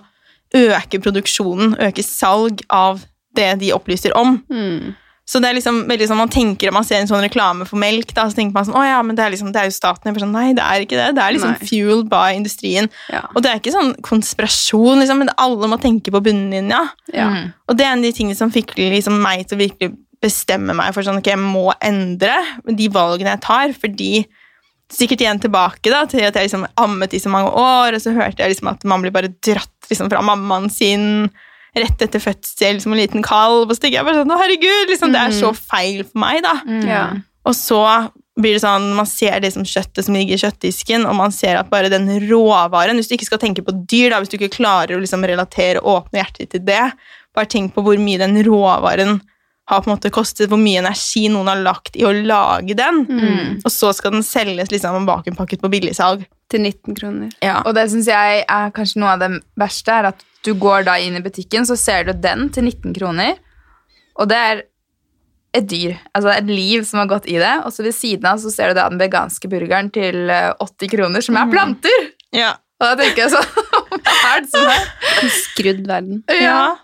øke produksjonen, øke salg av det de opplyser om. Mm. Så det er liksom veldig sånn, man tenker om man ser en sånn reklame for melk, da, så tenker man sånn, å ja, men det er, liksom, det er jo staten. Sånn, Nei, det er ikke det. Det er liksom Nei. fueled by industrien. Ja. Og det er ikke sånn konspirasjon, liksom, men alle må tenke på bunnlinja. Ja. Og det er en av de tingene som fikk liksom meg til å virkelig bestemme meg for sånn, ok, jeg må endre de valgene jeg tar, fordi sikkert igjen tilbake da, til at jeg liksom ammet i så mange år, og så hørte jeg liksom at man blir bare dratt liksom fra mammaen sin rett etter fødsel som en liten kalv, og så tenker jeg bare sånn, å herregud, liksom, det er så feil for meg da. Mm. Ja. Og så blir det sånn, man ser det som kjøttet som ligger i kjøttdisken, og man ser at bare den råvaren, hvis du ikke skal tenke på dyr, da, hvis du ikke klarer å liksom relatere og åpne hjertet til det, bare tenk på hvor mye den råvaren har på en måte kostet, hvor mye energi noen har lagt i å lage den, Mm. og så skal den selges liksom bakenpakket på billigsalg. Til 19 kroner. Ja. Og det syns jeg er kanskje noe av det verste, er at du går da inn i butikken, så ser du den til 19 kroner, og det er et dyr, altså et liv som har gått i det, og så ved siden av så ser du da den veganske burgeren til eh, 80 kroner, som er planter! Ja. Og da tenker jeg sånn, hva er det som er? En skrudd verden. ja.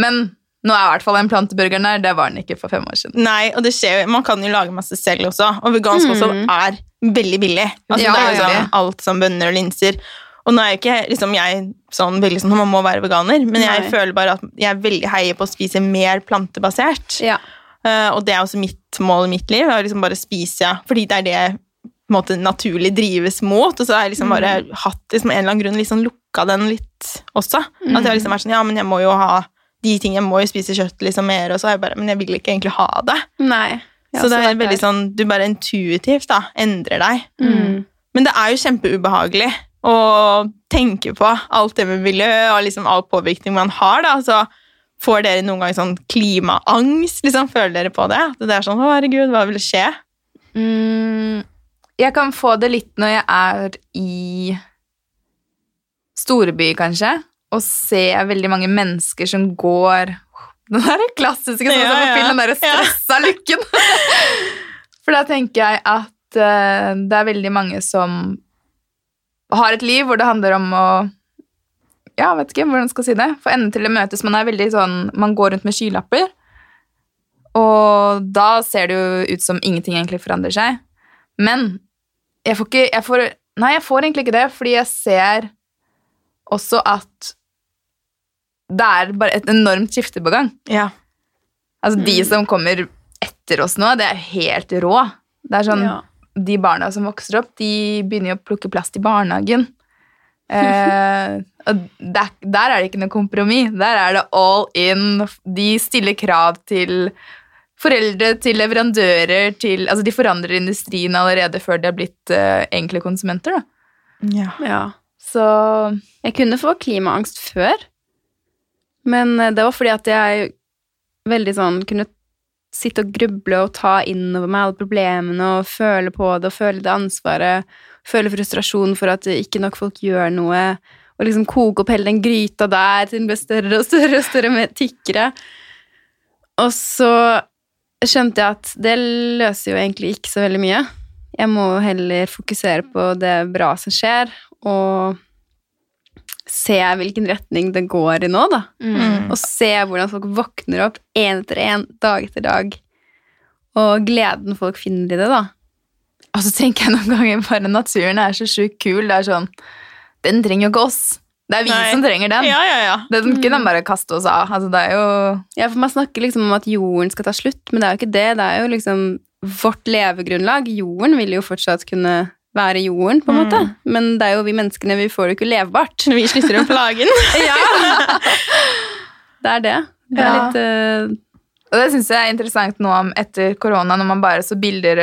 Men nå er i hvert fall den planteburgeren der, det var den ikke for fem år siden. Nei, og det skjer jo, man kan jo lage masse selv også, og vegansk Mm. også er veldig billig. Altså, Ja, det er jo sånn, sånn, alt som bønner og linser. Og nå er jo ikke liksom, jeg sånn veldig sånn, man må være veganer, men jeg Nei. føler bare at jeg er veldig heier på å spise mer plantebasert. Ja. Uh, og det er også mitt mål i mitt liv, å liksom bare spise, fordi det er det på en måte, naturlig drives mot, og så har jeg liksom bare hatt liksom, en eller annen grunn liksom lukka den litt også. At jeg har liksom vært sånn, ja, men jeg må jo ha de tingene, må jo spise kjøtt liksom mer, og så er jeg bare, men jeg vil ikke egentlig ha det. Nei. Ja, Så det er veldig sånn, du bare intuitivt da, endrer deg. Mm. Men det er jo kjempeubehagelig å tenke på alt det med miljø og liksom all påvirkning man har. da, så Får dere noen gang sånn klimaangst? liksom, Føler dere på det? At det er sånn, å herregud, hva vil skje? Mm, jeg kan få det litt når jeg er i storby, kanskje, og ser veldig mange mennesker som går Den der klassiske sånn Ja, ja. film, den der stressa lykken. For da tenker jeg at uh, det er veldig mange som har et liv hvor det handler om å ja, vet ikke hvordan jeg skal si det. For enden til det møtes. Man er veldig sånn, man går rundt med skylapper. Og da ser det jo ut som ingenting egentlig forandrer seg. Men jeg får ikke jeg får, Nei, jeg får egentlig ikke det, fordi jeg ser også at det er bare et enormt skifte på gang. Ja. Altså, De som kommer etter oss nå, det er helt rå. Det er sånn, Ja. De barna som vokser opp, de begynner jo å plukke plast i barnehagen. Eh, og der, der er det ikke noe kompromiss. Der er det all in. De stiller krav til foreldre, til leverandører, til Altså, de forandrer industrien allerede før de har blitt eh, enkle konsumenter, da. ja. ja. Så Jeg kunne få klimaangst før, men eh, det var fordi at jeg veldig sånn kunne sitte og gruble og ta innover meg alle problemene og føle på det og føle det ansvaret, føle frustrasjon for at ikke nok folk gjør noe, og liksom koke opp hele den gryta der til den ble større og større og større med tykkere. Og så skjønte jeg at det løser jo egentlig ikke så veldig mye. Jeg må heller fokusere på det bra som skjer, og se hvilken retning det går i nå, da. Mm. Og se hvordan folk våkner opp én etter én, dag etter dag. Og gleden folk finner i det, da. Og så tenker jeg noen ganger bare naturen er så sjukt kul. Det er sånn Den trenger jo ikke oss. Det er vi Nei. som trenger den. Ja, ja, ja. Den kan den bare kaste oss av. Altså, det er jo Ja, for Man snakker liksom om at jorden skal ta slutt, men det er jo ikke det. Det er jo liksom vårt levegrunnlag. Jorden vil jo fortsatt kunne være jorden, på en måte. Men det er jo vi menneskene, vi får det jo ikke levbart. Når vi slutter å plage den. Ja! det er det. Det er Ja. litt uh... Og det syns jeg er interessant nå om etter korona, når man bare så bilder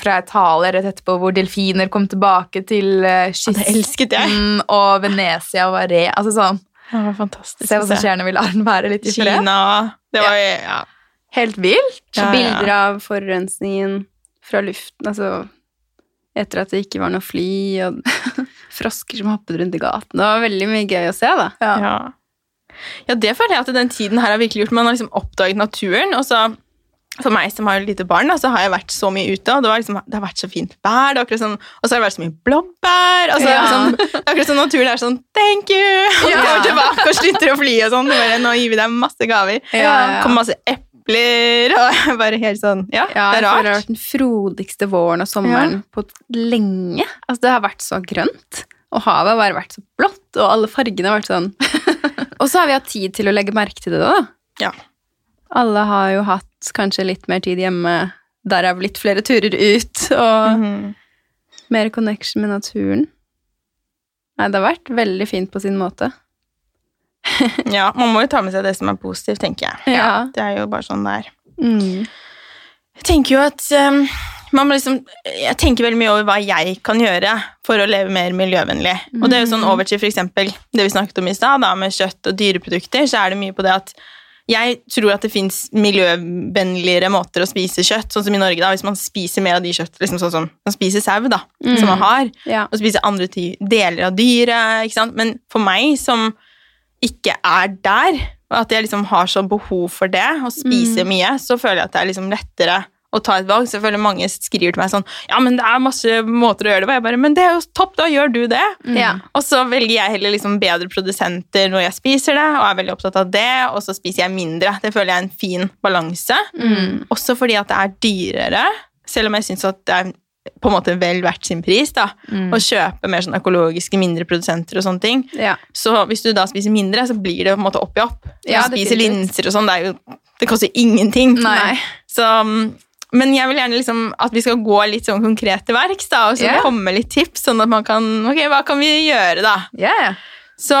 fra et tale rett etterpå hvor delfiner kom tilbake til jeg. kysten og Venezia var re. Altså sånn, Det var fantastisk. Se hva som skjer når vi lar den være litt i fred. Kina Det var ja. Helt vilt. Ja, ja. bilder av forurensningen fra luften, altså etter at det ikke var noe fly, og frosker som hoppet rundt i gaten. Det var veldig mye gøy å se, da. Ja. Ja. ja, det føler jeg at den tiden her har virkelig gjort. Man har liksom oppdaget naturen, og så for meg som har et lite barn, da, så har jeg vært så mye ute, og det, var liksom, det har vært så fint vær, det sånn, og så har det vært så mye blåbær, og så er Ja. sånn, det er akkurat sånn naturen er sånn, thank you, og så Ja. går tilbake og slutter å fly og sånn, bare, nå gir vi deg masse gaver, Ja, ja, ja. kommer masse epler, og er bare helt sånn, ja, Ja, det er rart. det har vært den frodigste våren og sommeren på lenge. Altså, det har vært så grønt, og havet har bare vært så blått, og alle fargene har vært sånn. og så har vi hatt tid til å legge merke til det, da. Ja. Alle har jo hatt kanskje litt mer tid hjemme, der litt flere turer ut, og Mhm. mer connection med naturen. Nei, det har vært veldig fint på sin måte. Ja, man må jo ta med seg det som er positivt, tenker jeg. Ja. Det er jo bare sånn det er. Mm. Jeg tenker jo at um, man må liksom, jeg tenker veldig mye over hva jeg kan gjøre for å leve mer miljøvennlig. Og det er jo sånn over til eksempel det vi snakket om i stad, med kjøtt og dyreprodukter, så er det mye på det at jeg tror at det fins miljøvennligere måter å spise kjøtt, sånn som i Norge. da, Hvis man spiser mer av de kjøtt, liksom sånn som man spiser sau, da, som man har, Ja. og spiser andre deler av dyret. ikke sant? Men for meg som ikke er der, og at jeg liksom har sånn behov for det, og spiser mye, så føler jeg at det er liksom lettere å ta et valg. Så jeg føler mange skriver til meg sånn Ja, men det er masse måter å gjøre det på. Jeg bare, Men det er jo topp, da gjør du det. Ja. Og så velger jeg heller liksom bedre produsenter når jeg spiser det, og er veldig opptatt av det, og så spiser jeg mindre. Det føler jeg er en fin balanse. Mm. Også fordi at det er dyrere, selv om jeg syns at det er på en måte vel verdt sin pris da, å kjøpe mer sånn økologiske, mindre produsenter og sånne ting. Ja. Så hvis du da spiser mindre, så blir det på en måte opp i opp. Ja, du spiser linser og sånn, det, jo, det koster ingenting. Nei. Så, mm, men jeg vil gjerne liksom at vi skal gå litt sånn konkret til verks, da, og så yeah. komme med litt tips, sånn at man kan Ok, hva kan vi gjøre, da? Ja. Så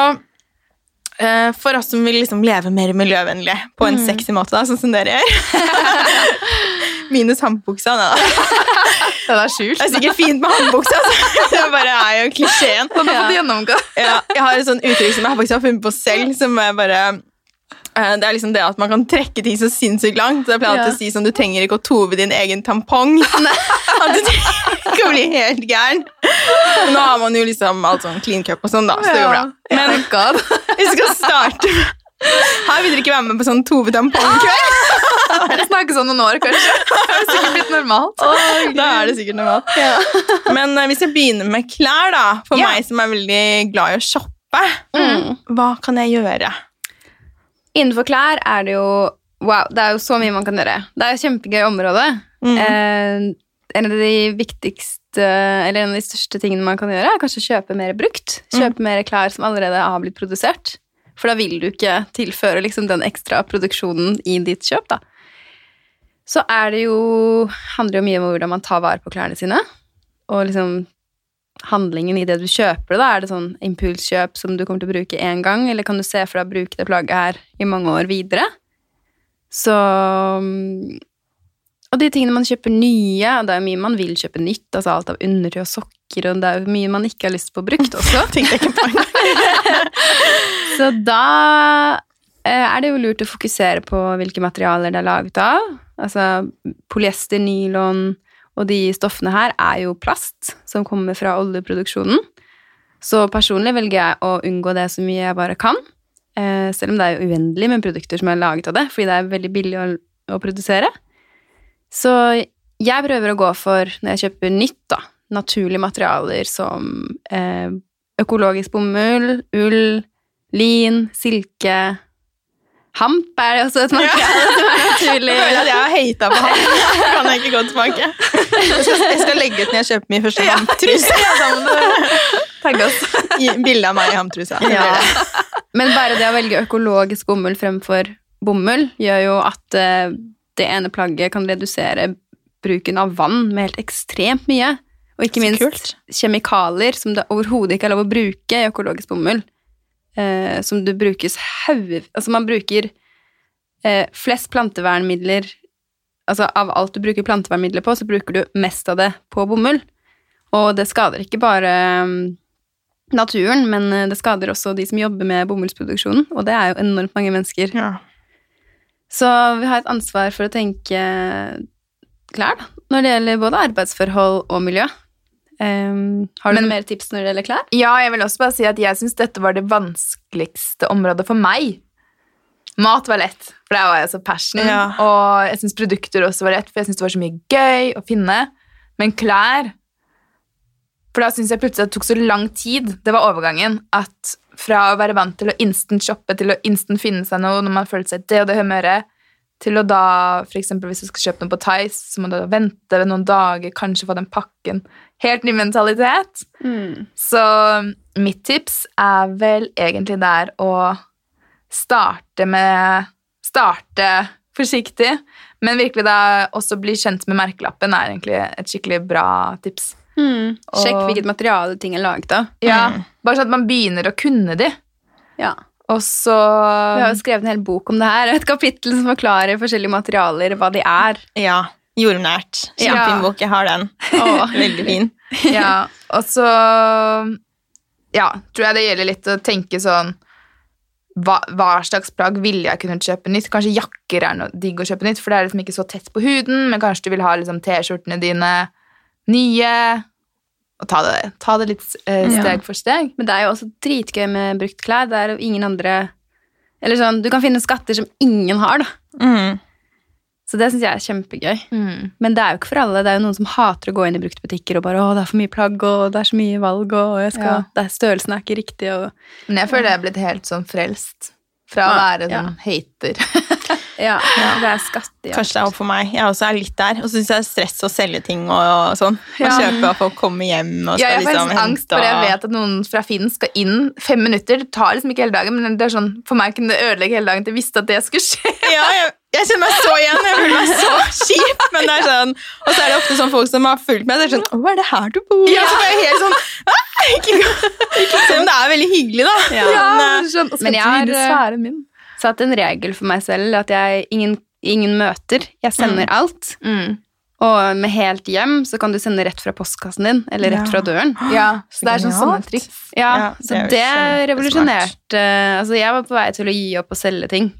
for oss som vil liksom leve mer miljøvennlig på en sexy måte, da, sånn som dere gjør Minus håndbuksa. da. Det er skjult. Det er sikkert fint med håndbuksa, altså. det bare er jo klisjeen. Har fått gjennomgå. Ja, jeg har et sånt uttrykk som jeg faktisk har funnet på selv, som er bare eh, det er liksom det at man kan trekke ting så sinnssykt langt. Så jeg pleier Ja. å si sånn, Du trenger ikke å tove din egen tampong. At du trenger ikke å bli helt gæren. Men nå har man jo liksom alt sånn clean cup og sånn, da, så det går bra. Men vi skal starte Her vil dere ikke være med på sånn Tove tampong-kveld. Det sånn noen år, kanskje. Det er sikkert blitt normalt. Da er det sikkert normalt. Men uh, hvis jeg begynner med klær, da, for yeah. meg som er veldig glad i å shoppe, Mm. hva kan jeg gjøre? Innenfor klær er det jo Wow, det er jo så mye man kan gjøre. Det er jo kjempegøy område. Mm. Eh, en av de viktigste, eller en av de største tingene man kan gjøre, er kanskje å kjøpe mer brukt. Kjøpe mer klær som allerede har blitt produsert. For da vil du ikke tilføre liksom den ekstra produksjonen i ditt kjøp, da. Så er det jo handler jo mye om hvordan man tar vare på klærne sine. Og liksom handlingen i det du kjøper, da. Er det sånn impulskjøp som du kommer til å bruke én gang, eller kan du se for deg å bruke det plagget her i mange år videre? Så mm, Og de tingene man kjøper nye, og det er mye man vil kjøpe nytt, altså alt av undertøy og sokker, og det er jo mye man ikke har lyst på brukt også. Så da eh, er det jo lurt å fokusere på hvilke materialer det er laget av. Altså polyester, nylon og de stoffene her er jo plast som kommer fra oljeproduksjonen. Så personlig velger jeg å unngå det så mye jeg bare kan. eh, selv om det er uendelig med produkter som er laget av det, fordi det er veldig billig å, å produsere. Så jeg prøver å gå for, når jeg kjøper nytt, da, naturlige materialer som eh, økologisk bomull, ull, lin, silke Hamp er det også et materiale som er naturlig. Jeg føler at jeg har hata på han. Kan jeg ikke gå tilbake? Jeg skal, jeg skal legge ut når jeg kjøper min første ja. Tagg oss. Gi Bilde av meg i hamptrusa. Ja. Men bare det å velge økologisk bomull fremfor bomull gjør jo at eh, det ene plagget kan redusere bruken av vann med helt ekstremt mye. Og ikke minst kjemikalier som det overhodet ikke er lov å bruke i økologisk bomull. Eh, som det brukes haug Altså man bruker eh, flest plantevernmidler Altså av alt du bruker plantevernmidler på, så bruker du mest av det på bomull. Og det skader ikke bare mm, naturen, men eh, det skader også de som jobber med bomullsproduksjonen, og det er jo enormt mange mennesker. Ja. Så vi har et ansvar for å tenke klær, da, når det gjelder både arbeidsforhold og miljø. Ehm, har du Men- noen mer tips når det gjelder klær? Ja, jeg vil også bare si at jeg syns dette var det vanskeligste området for meg. Mat var lett, for der var jeg så passion. Ja. Og jeg syns produkter også var lett, for jeg syns det var så mye gøy å finne. Men klær For da syns jeg plutselig at det tok så lang tid. Det var overgangen. At fra å være vant til å instant shoppe til å instant finne seg noe når man følte seg det og det humøret, til å da, eksempel hvis du skal kjøpe noe på Tice, så må du da vente noen dager, kanskje få den pakken. Helt ny mentalitet. Så mitt tips er vel egentlig der å starte med Starte forsiktig, men virkelig da også bli kjent med merkelappen er egentlig et skikkelig bra tips. Sjekk Og- hvilket materiale ting er laget av. Ja, Bare sånn at man begynner å kunne de, Ja. og så Vi har jo skrevet en hel bok om det her, et kapittel som forklarer forskjellige materialer, hva de er. ja. Jordnært. Ja. Kjempefin bok. Jeg har den. Åh. Veldig fin. Ja, og så Ja, tror jeg det gjelder litt å tenke sånn hva, hva slags plagg ville jeg kunne kjøpe nytt? Kanskje jakker er noe digg å kjøpe nytt, for det er liksom ikke så tett på huden, men kanskje du vil ha liksom T-skjortene dine nye, og ta det, ta det litt eh, Ja. steg for steg. Men det er jo også dritgøy med brukt klær. Det er jo ingen andre Eller sånn, du kan finne skatter som ingen har, da. Mm. Så det syns jeg er kjempegøy. Men det er jo ikke for alle. Det er jo noen som hater å gå inn i bruktbutikker og bare 'Å, det er for mye plagg, og det er så mye valg, og jeg skal, Ja. det er, størrelsen er ikke riktig', og Men jeg føler jeg er blitt helt sånn frelst fra å være være ja. sånn hater. Ja, det er skattejakt. Kanskje det er opp for meg. Jeg også er litt der. Og så syns jeg det er stress å selge ting og, og sånn. Og Ja. kjøpe og folk kommer hjem og Ja, skal jeg har liksom liksom angst, for jeg vet at noen fra Finn skal inn fem minutter. Det tar liksom ikke hele dagen, men det er sånn, for meg kunne det ødelegge hele dagen til jeg visste at det skulle skje. Ja, jeg, jeg kjenner meg så igjen. Jeg føler meg så kjip. Men det er sånn, og så er det ofte sånn folk som har fulgt meg, så er sånn, Å, er det her du bor? Ja. Og så blir jeg helt sånn «Ah, ikke, ikke, Selv om det er veldig hyggelig, da. Ja. Men, eh, men sånn, Men jeg har, min. satt en regel for meg selv at jeg ingen, ingen møter. Jeg sender alt. Mm. Og med helt hjem så kan du sende rett fra postkassen din, eller rett Ja. fra døren. Ja, så det er sånn sånne triks. Ja, Ja, så det det revolusjonerte Altså, jeg var på vei til å gi opp å selge ting.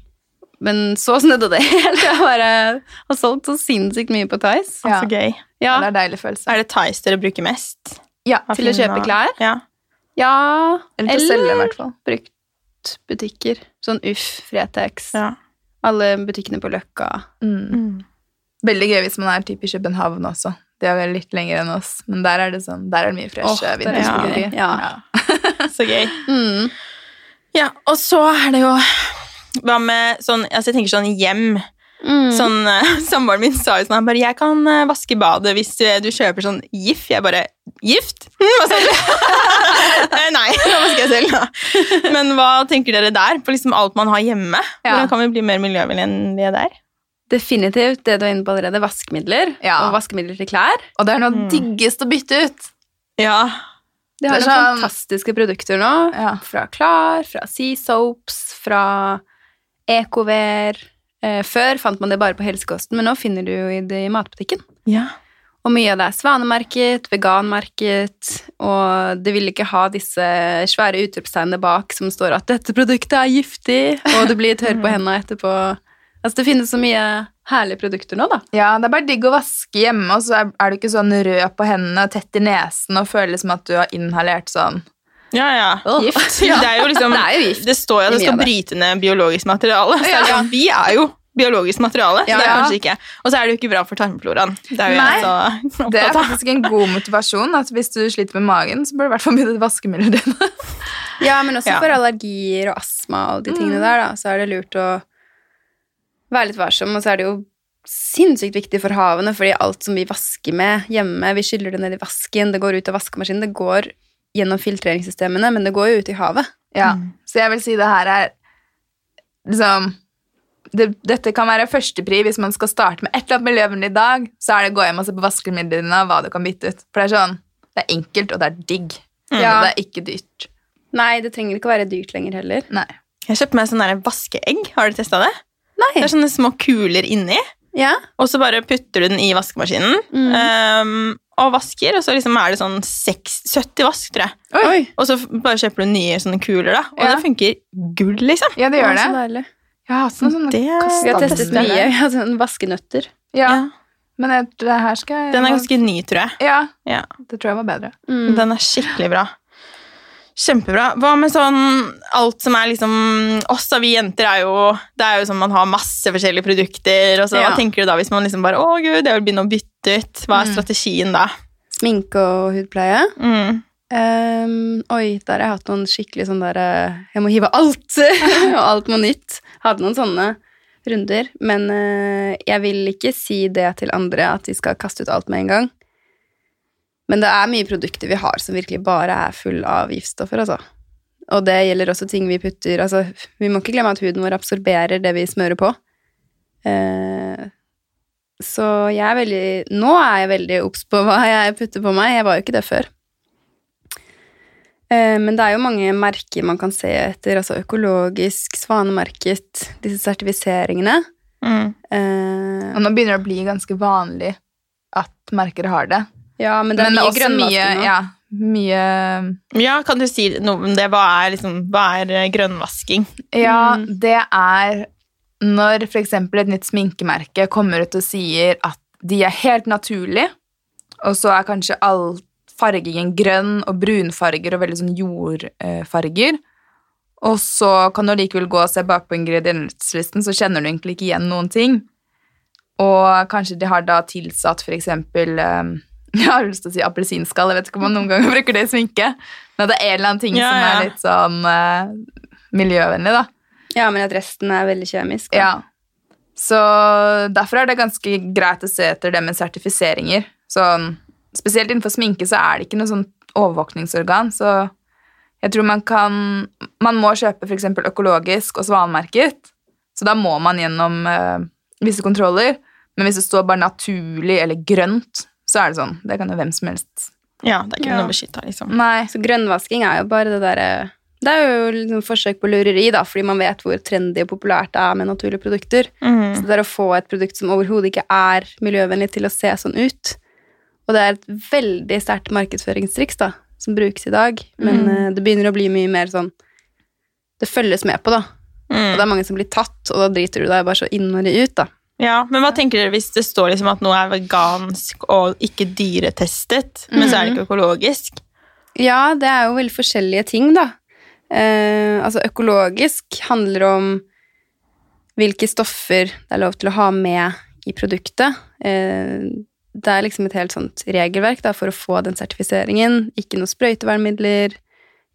Men så snudde det helt. Jeg bare har solgt så sinnssykt mye på Tice. Ja. Så gøy. Ja, Det er en deilig følelse. Er det Tice dere bruker mest? Ja, til å kjøpe klær? Ja. ja eller til å selge i hvert fall. bruktbutikker. Sånn Uff, Fretex. ja. Alle butikkene på Løkka. Mm. Mm. Veldig gøy hvis man er type i København også. Det er vel litt lenger enn oss, men der er det sånn, der er det mye freshe oh, er Ja. Ja. Så gøy. Mm. Ja, og så er det jo Hva med sånn Altså, jeg tenker sånn hjem. Mm. Sånn, eh, Samboeren min sa jo sånn han bare, 'Jeg kan eh, vaske badet hvis du, du kjøper sånn GIF.' Jeg bare 'Gift?' Hva sa du? Eh, Nei, da vasker jeg selv, da. Men hva tenker dere der? På liksom alt man har hjemme? Ja. Hvordan kan vi bli mer miljøvennlige der? Definitivt det du er inne på allerede. Vaskemidler. Ja. Og vaskemidler til klær. Og det er noe Mm. diggest å bytte ut. Ja. De har noen sånn- fantastiske produkter nå. Ja. Fra Klar, fra Sea Soaps, fra Ecover. Eh, før fant man det bare på helsekosten, men nå finner du jo i det i matbutikken. ja. Og mye av det er svanemerket, veganmerket, og det vil ikke ha disse svære utropstegnene bak som står at 'dette produktet er giftig', og du blir tørr på hendene etterpå. Altså, det finnes så mye herlige produkter nå, da. Ja, det er bare digg å vaske hjemme, og så er du ikke sånn rød på hendene og tett i nesen og føler som at du har inhalert sånn Ja, ja. Gift. Det er jo liksom Det jo. Det står jo at det skal bryte ned biologisk materiale. Så Ja. sånn, vi er jo biologisk materiale, Ja, ja. Og så er det jo ikke bra for tarmfloraen. Det er Nei, jeg Det er faktisk en god motivasjon. at Hvis du sliter med magen, så bør du i hvert fall begynne å vaske midlene dine. Ja, men også Ja. for allergier og astma og de tingene der, da, så er det lurt å være litt varsom. Og så er det jo sinnssykt viktig for havene, fordi alt som vi vasker med hjemme, vi skyller det ned i vasken, det går ut av vaskemaskinen, det går gjennom filtreringssystemene, men det går jo ut i havet. Ja, Så jeg vil si det her er liksom det, Dette kan være førstepri hvis man skal starte med et eller annet miljøvennlig i dag. Så er det å gå hjem og se på vaskemidlene dine og hva du kan bytte ut. For det er sånn, det er enkelt, og det er digg. Ja. Og det er ikke dyrt. Nei, det trenger ikke å være dyrt lenger heller. Nei. Jeg kjøpte meg sånne vaskeegg. Har du testa det? Nei. Det er sånne små kuler inni, Ja. og så bare putter du den i vaskemaskinen. Mm. ehm, og vasker, og så liksom er det sånn 6, 70 vask, tror jeg. Oi. Og så bare kjøper du nye sånne kuler, da. Og Ja. det funker gull, liksom. Ja, det gjør det. det. har hatt sånne Det- Vi har testet mye. Ja, sånn vaskenøtter. Ja, Ja. men det her skal jeg Den er ganske ny, tror jeg. Ja, Ja. det tror jeg var bedre. Mm. Den er skikkelig bra. Kjempebra. Hva med sånn alt som er liksom Oss da, vi jenter er jo Det er jo sånn man har masse forskjellige produkter, og så Ja. hva tenker du da hvis man liksom bare Å, gud, jeg vil begynne å bytte ut. Hva er Mm. strategien da? Sminke og hudpleie. Mm. Um, oi, der har jeg hatt noen skikkelig sånn der eh, Jeg må hive alt, og alt må nytt. Hadde noen sånne runder. Men uh, jeg vil ikke si det til andre at de skal kaste ut alt med en gang. Men det er mye produkter vi har som virkelig bare er full av giftstoffer, altså. Og det gjelder også ting vi putter Altså, vi må ikke glemme at huden vår absorberer det vi smører på. Eh, så jeg er veldig Nå er jeg veldig obs på hva jeg putter på meg. Jeg var jo ikke det før. Eh, Men det er jo mange merker man kan se etter, altså økologisk, svanemerket, disse sertifiseringene. Mm. Eh, Og nå begynner det å bli ganske vanlig at merker har det. Ja, men det er Men mye grønnvasking nå. ja, mye Ja, kan du si noe om det? Hva er, liksom, hva er eh, grønnvasking? Ja, Mm. det er når eksempel et nytt sminkemerke kommer ut og sier at de er helt naturlige, og så er kanskje all fargingen grønn og brunfarger og veldig sånn jordfarger, og så kan du likevel gå og se bak på ingredienslisten, så kjenner du egentlig ikke igjen noen ting. Og kanskje de har da tilsatt for eksempel eh, Jeg har lyst til å si appelsinskall, jeg vet ikke om man noen ganger bruker det i sminke, men det er en eller annen ting Ja, som er litt sånn uh, miljøvennlig, da. Ja, men at resten er veldig kjemisk. da. Ja. Så derfor er det ganske greit å se etter det med sertifiseringer. Sånn, spesielt innenfor sminke så er det ikke noe sånn overvåkningsorgan, så jeg tror man kan Man må kjøpe f.eks. økologisk og svanemerket, så da må man gjennom uh, visse kontroller. Men hvis det står bare naturlig eller grønt, så er det sånn. Det kan jo hvem som helst. Ja, det er ikke Ja. noe beskytta, liksom. Nei. Så grønnvasking er jo bare det derre Det er jo liksom forsøk på lureri, da, fordi man vet hvor trendy og populært det er med naturlige produkter. Mm. Så det er å få et produkt som overhodet ikke er miljøvennlig, til å se sånn ut. Og det er et veldig sterkt markedsføringstriks da, som brukes i dag. Men Mm. eh, det begynner å bli mye mer sånn Det følges med på, da. Og Mm. det er mange som blir tatt, og da driter du deg bare så innmari ut, da. Ja, men hva tenker dere hvis det står liksom at noe er vegansk og ikke dyretestet, men så er det ikke økologisk? Ja, det er jo veldig forskjellige ting, da. Eh, altså, økologisk handler om hvilke stoffer det er lov til å ha med i produktet. Eh, det er liksom et helt sånt regelverk da, for å få den sertifiseringen. Ikke noe sprøytevernmidler,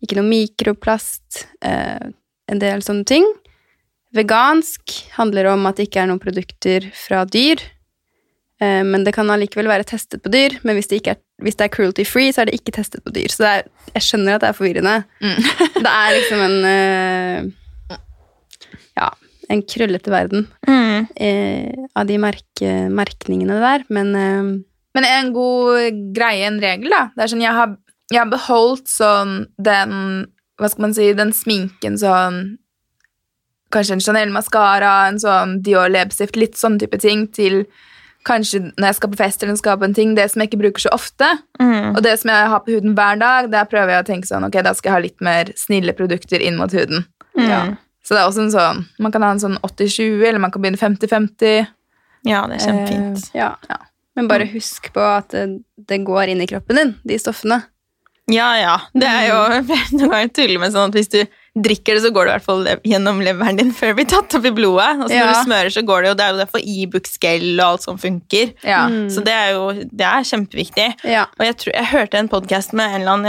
ikke noe mikroplast, eh, en del sånne ting. Vegansk handler om at det ikke er noen produkter fra dyr. Eh, men det kan allikevel være testet på dyr. Men hvis det, ikke er, hvis det er cruelty free, så er det ikke testet på dyr. Så det er, jeg skjønner at det er forvirrende. det er liksom en eh, Ja, en krøllete verden Mm. eh, av de merke, merkningene der. Men Men en god greie, en regel, da. Det er sånn, jeg har, jeg har beholdt sånn den Hva skal man si, den sminken sånn Kanskje en Chanel maskara, en sånn Dior leppestift, litt sånn type ting, til kanskje når jeg skal på fest eller skal på en ting, det som jeg ikke bruker så ofte. Mm. Og det som jeg har på huden hver dag, der prøver jeg å tenke sånn, ok, da skal jeg ha litt mer snille produkter inn mot huden. Mm. Så det er også en sånn, man kan ha en sånn 80-20, eller man kan begynne 50-50. Ja, det er kjempefint. ja. Ja. Men bare husk på at det, det går inn i kroppen din, de stoffene. Ja, ja. Det er jo noen ganger tuller med sånn at hvis du drikker det, så går det i hvert fall le- gjennom leveren din før det blir tatt opp i blodet. Og så Ja. når du smører, så går det jo Det er jo derfor Ibux-gel og alt sånt funker. Ja. Mm. Så det er jo det er kjempeviktig. Ja. Og jeg, tror, jeg hørte en podkast med en eller annen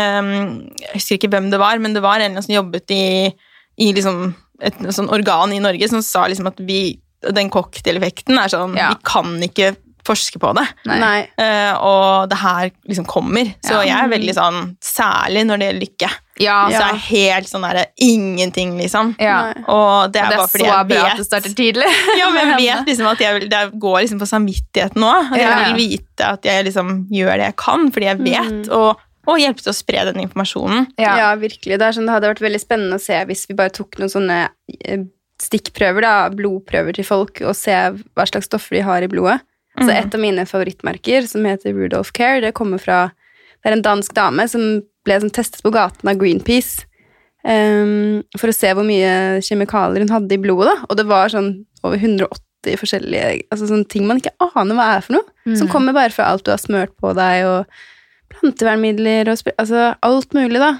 eh, Jeg husker ikke hvem det var, men det var en eller annen som jobbet i, i liksom et sånn organ i Norge som sa liksom at vi Den cocktaileffekten er sånn Ja. Vi kan ikke forske på det. Nei. Eh, og det her liksom kommer. Så Ja. jeg er veldig sånn Særlig når det gjelder lykke. Ja. Så er jeg helt sånn derre ingenting, liksom. ja. Og det er, Det er bare fordi så bra at det starter tidlig. ja, men jeg vet liksom at jeg, vil- det går liksom på samvittigheten nå. At jeg Ja. vil vite at jeg liksom gjør det jeg kan, fordi jeg vet, og, og hjelpe til å spre den informasjonen. Ja. Ja. virkelig. Det, er sånn, det hadde vært veldig spennende å se hvis vi bare tok noen sånne eh, stikkprøver, da, blodprøver til folk, og se hva slags stoffer de har i blodet. Så Mm. et av mine favorittmerker, som heter Rudolph Care, det kommer fra Det er en dansk dame som ble som testet på gaten av Greenpeace um, for å se hvor mye kjemikalier hun hadde i blodet. Da. Og det var sånn over 180 forskjellige altså sånne ting man ikke aner hva er for noe. Som Mm. kommer bare fra alt du har smørt på deg, og plantevernmidler og altså alt mulig, da.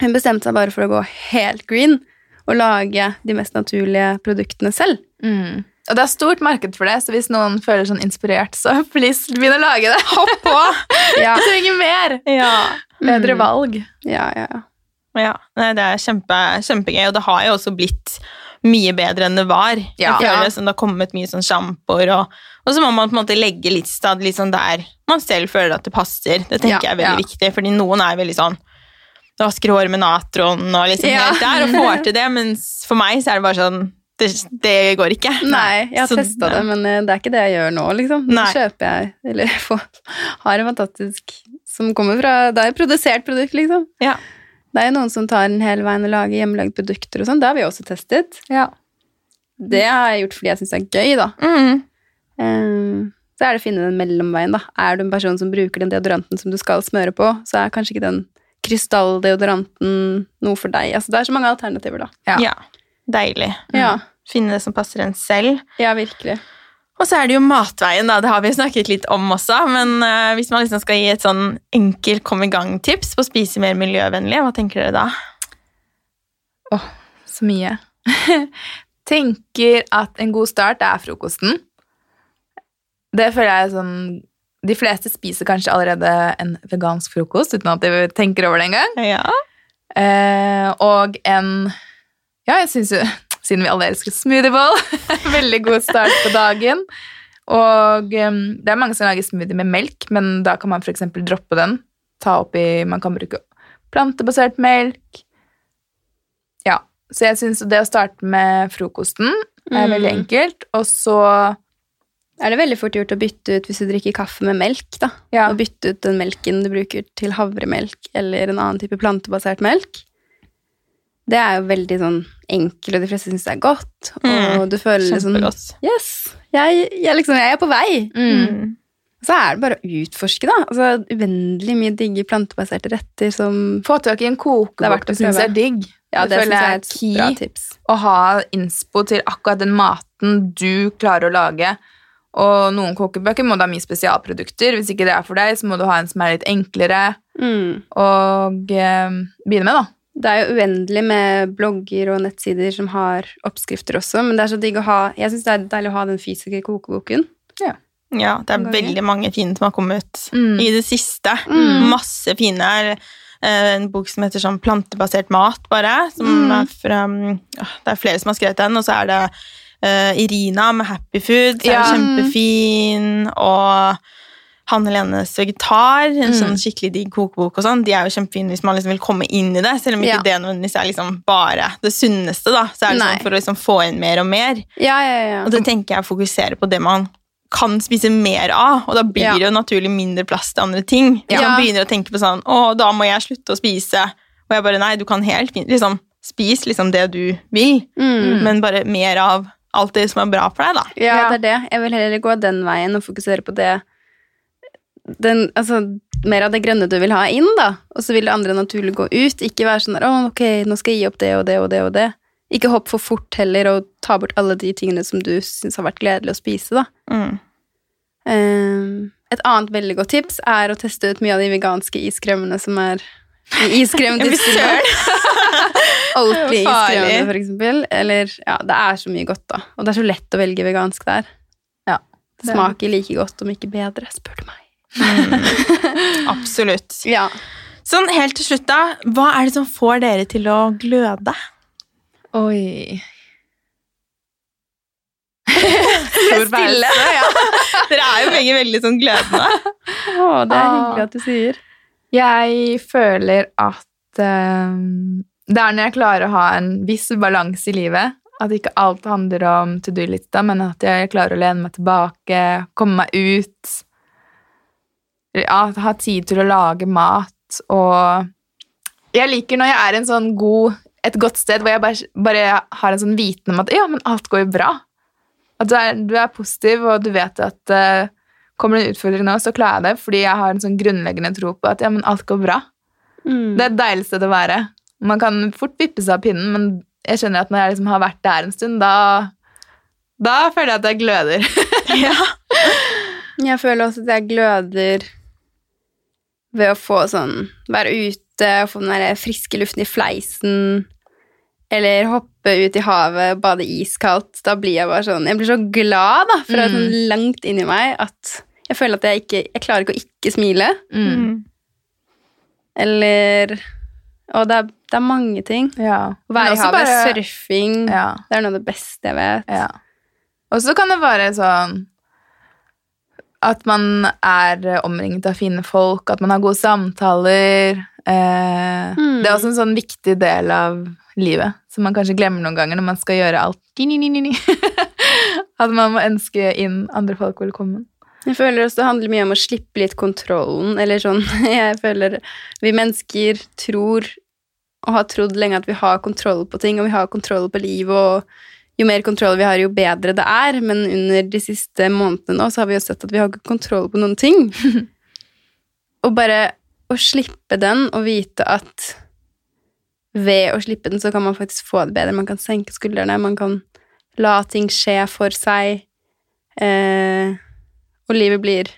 Hun bestemte seg bare for å gå helt green og lage de mest naturlige produktene selv. Mm. Og det er stort marked for det, så hvis noen føler sånn inspirert, så please, begynn å lage det. Hopp på! Ja, Du trenger mer! ja. Bedre Mm. valg. ja, ja. ja. ja. Nei, det er kjempe, kjempegøy, og det har jo også blitt mye bedre enn det var. Ja. Jeg føler sånn, det har kommet mye sånn sjampoer, og, og så må man på en måte legge litt stad litt sånn der man selv føler at det passer. Det tenker Ja, jeg er veldig ja. viktig, fordi noen er veldig sånn du vasker håret med natron og liksom Ja. helt der, og får til det, mens for meg så er det bare sånn det, det går ikke. Nei, jeg har testa det, men eh, det er ikke det jeg gjør nå, liksom. Nå kjøper jeg, eller får, har en fantastisk som kommer fra Det er et produsert produkt, liksom. Ja. Det er jo noen som tar en hel veien og lager hjemmelagde produkter og sånn. Det har vi også testet. Ja. Det har jeg gjort fordi jeg syns det er gøy, da. Mm. Um, Så er det å finne den mellomveien, da. Er du en person som bruker den deodoranten som du skal smøre på, så er kanskje ikke den krystalldeodoranten noe for deg. Altså, det er så mange alternativer, da. Ja. ja. Deilig. Ja, Finne det som passer en selv. ja virkelig. Og så er det jo matveien, da. Det har vi jo snakket litt om også. Men uh, hvis man liksom skal gi et sånn enkelt kom i gang-tips på å spise mer miljøvennlig, hva tenker dere da? Så mye. Tenker at en god start er frokosten. Det føler jeg er sånn De fleste spiser kanskje allerede en vegansk frokost uten at de tenker over det engang. Ja. Uh, og en Ja, jeg syns jo Siden vi alle elsker smoothieball. veldig god start på dagen. Og um, det er mange som lager smoothie med melk, men da kan man f.eks. droppe den. Ta oppi Man kan bruke plantebasert melk. Ja. Så jeg syns det å starte med frokosten er Mm. veldig enkelt. Og så Er det veldig fort gjort å bytte ut hvis du drikker kaffe med melk, da? Ja. Og bytte ut den melken du bruker til havremelk eller en annen type plantebasert melk. Det er jo veldig sånn enkel, og de fleste syns det er godt. Og Mm. du føler liksom sånn, Yes! Jeg, jeg, liksom, jeg er på vei. mm. Mm. Så er det bare å utforske, da. Altså, Uendelig mye digge plantebaserte retter som Få tak i en Det kokebok du syns er digg. Ja, det føler jeg er et key. bra tips. å ha innspo til akkurat den maten du klarer å lage. Og noen kokebøker må du ha mye spesialprodukter. Hvis ikke det er for deg, så må du ha en som er litt enklere Mm. og eh, begynne med, da. Det er jo uendelig med blogger og nettsider som har oppskrifter også, men det er så digg å ha Jeg syns det er deilig å ha den fysiske kokeboken. Ja, ja det er veldig mange fine som har kommet Mm. i det siste. Mm. Masse fine. her En bok som heter sånn Plantebasert mat, bare. Som Mm. er fra mm, Det er flere som har skrevet den, og så er det eh, Irina med Happy Food. Så er det kjempefin. Og Hanne Lenes Vegetar, en Mm. sånn skikkelig digg kokebok og sånn. De er jo kjempefine hvis man liksom vil komme inn i det, selv om ikke Ja. det nødvendigvis er liksom bare det sunneste, da. Så er det Nei. sånn for å liksom få inn mer og mer. Ja, ja, ja. Og da tenker jeg å fokusere på det man kan spise mer av, og da blir Ja. det jo naturlig mindre plass til andre ting. Hvis Ja. man begynner å tenke på sånn, å, da må jeg slutte å spise, og jeg bare, nei, du kan helt fint, liksom, spis liksom det du vil, Mm. men bare mer av alt det som er bra for deg, da. Ja, Ja. det er det. Jeg vil heller gå den veien og fokusere på det den, altså, Mer av det grønne du vil ha inn, da. Og så vil det andre naturlig gå ut. Ikke være sånn der, å, ok, nå skal jeg gi opp det og det og det og det. Ikke hopp for fort heller og ta bort alle de tingene som du syns har vært gledelig å spise, da. Mm. Um, et annet veldig godt tips er å teste ut mye av de veganske iskremmene som er Iskrem Jeg blir. Oatly Det var farlig. iskrem, for eksempel. Eller, ja, det er så mye godt, da. Og det er så lett å velge vegansk der. Ja, Det smaker like godt, om ikke bedre, spør du meg. Absolutt. Ja. Sånn helt til slutt, da. Hva er det som får dere til å gløde? Oi. Stille. Dere er jo begge veldig sånn glødende. Å, det er hyggelig at du sier. Jeg føler at um, det er når jeg klarer å ha en viss balanse i livet. At ikke alt handler om to do-lista, men at jeg klarer å lene meg tilbake, komme meg ut. Ja, ha tid til å lage mat. Og jeg liker når jeg er en sånn god, et godt sted hvor jeg bare, bare har en sånn viten om at ja, men alt går jo bra. At du er, du er positiv, og du vet at uh, kommer det en utfordring nå, så klarer jeg det, fordi jeg har en sånn grunnleggende tro på at ja, men alt går bra. Mm. Det er et deilig sted å være. Man kan fort vippe seg av pinnen, men jeg skjønner at når jeg liksom har vært der en stund, da, da føler jeg at jeg gløder. Ja. Jeg føler også at jeg gløder ved å få sånn Være ute og få den der friske luften i fleisen. Eller hoppe ut i havet, bade iskaldt. Da blir jeg bare sånn Jeg blir så glad, da, fra Mm. sånn langt inni meg at jeg føler at jeg ikke Jeg klarer ikke å ikke smile. Mm. Eller Og det er, det er mange ting. Ja. Være i havet, bare- surfing Ja. Det er noe av det beste jeg vet. ja. Og så kan det være sånn at man er omringet av fine folk, at man har gode samtaler. Eh, Mm. Det er også en sånn viktig del av livet som man kanskje glemmer noen ganger når man skal gjøre alt. At man må ønske inn andre folk velkommen. Jeg føler også det handler mye om å slippe litt kontrollen, eller sånn Jeg føler vi mennesker tror og har trodd lenge at vi har kontroll på ting, og vi har kontroll på livet, og jo mer kontroll vi har, jo bedre det er, men under de siste månedene nå så har vi jo sett at vi har ikke kontroll på noen ting. og bare å slippe den og vite at ved å slippe den så kan man faktisk få det bedre. Man kan senke skuldrene, man kan la ting skje for seg. Eh, og livet blir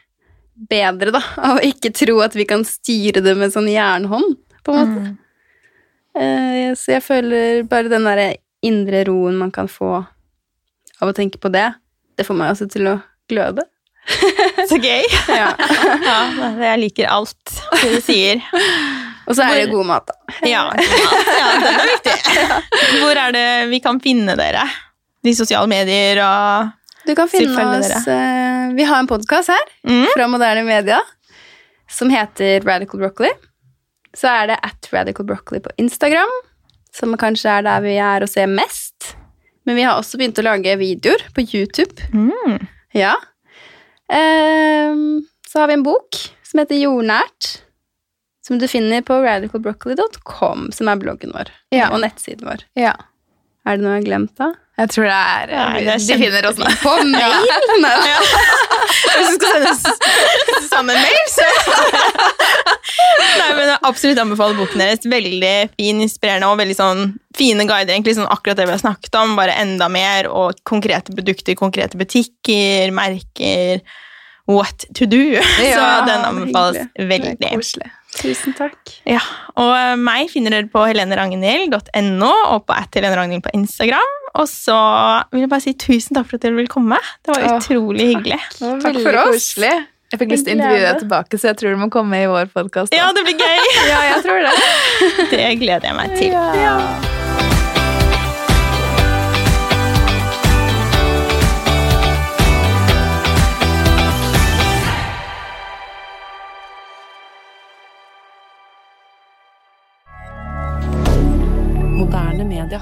bedre, da, av å ikke tro at vi kan styre det med sånn jernhånd, på en måte. Eh, så jeg føler bare den derre indre roen man kan få av å tenke på det, det får meg også til å gløde. Så gøy. Ja. Ja, jeg liker alt det du sier. Og så er det god mat, da. Ja, ja den er viktig. Hvor er det vi kan finne dere? De sosiale medier og Du kan finne oss dere. Vi har en podkast her mm. fra Moderne Media som heter Radical Broccoli. Så er det at Radical Broccoli på Instagram, som kanskje er der vi er og ser mest. Men vi har også begynt å lage videoer på YouTube. Mm. Ja. Um, så har vi en bok som heter Jordnært, som du finner på radicalbroccoli.com, som er bloggen vår, Ja. og nettsiden vår. Ja. Er det noe jeg har glemt, da? Jeg tror det er, Nei, det er De finner oss nå. På mail! Hvis du skal sende sammen mail, så Nei, men jeg absolutt anbefaler boken deres. Veldig fin, inspirerende og veldig sånn fine guider. egentlig sånn Akkurat det vi har snakket om, bare enda mer. Og konkrete produkter, konkrete butikker, merker. What to do. så den anbefales hyggelig. veldig. Koselig. Tusen takk. Ja, og eh, meg finner dere på heleneragnhild.no og på at Helene Ragnhild på Instagram. Og så vil jeg bare si tusen takk for at dere ville komme. Det var Åh, utrolig hyggelig. Det var Takk for oss. koselig. Jeg fikk lyst til å intervjue deg tilbake, så jeg tror du må komme i vår podkast. Ja, det blir gøy! ja, jeg tror det. Det gleder jeg meg til. Ja. Moderne media.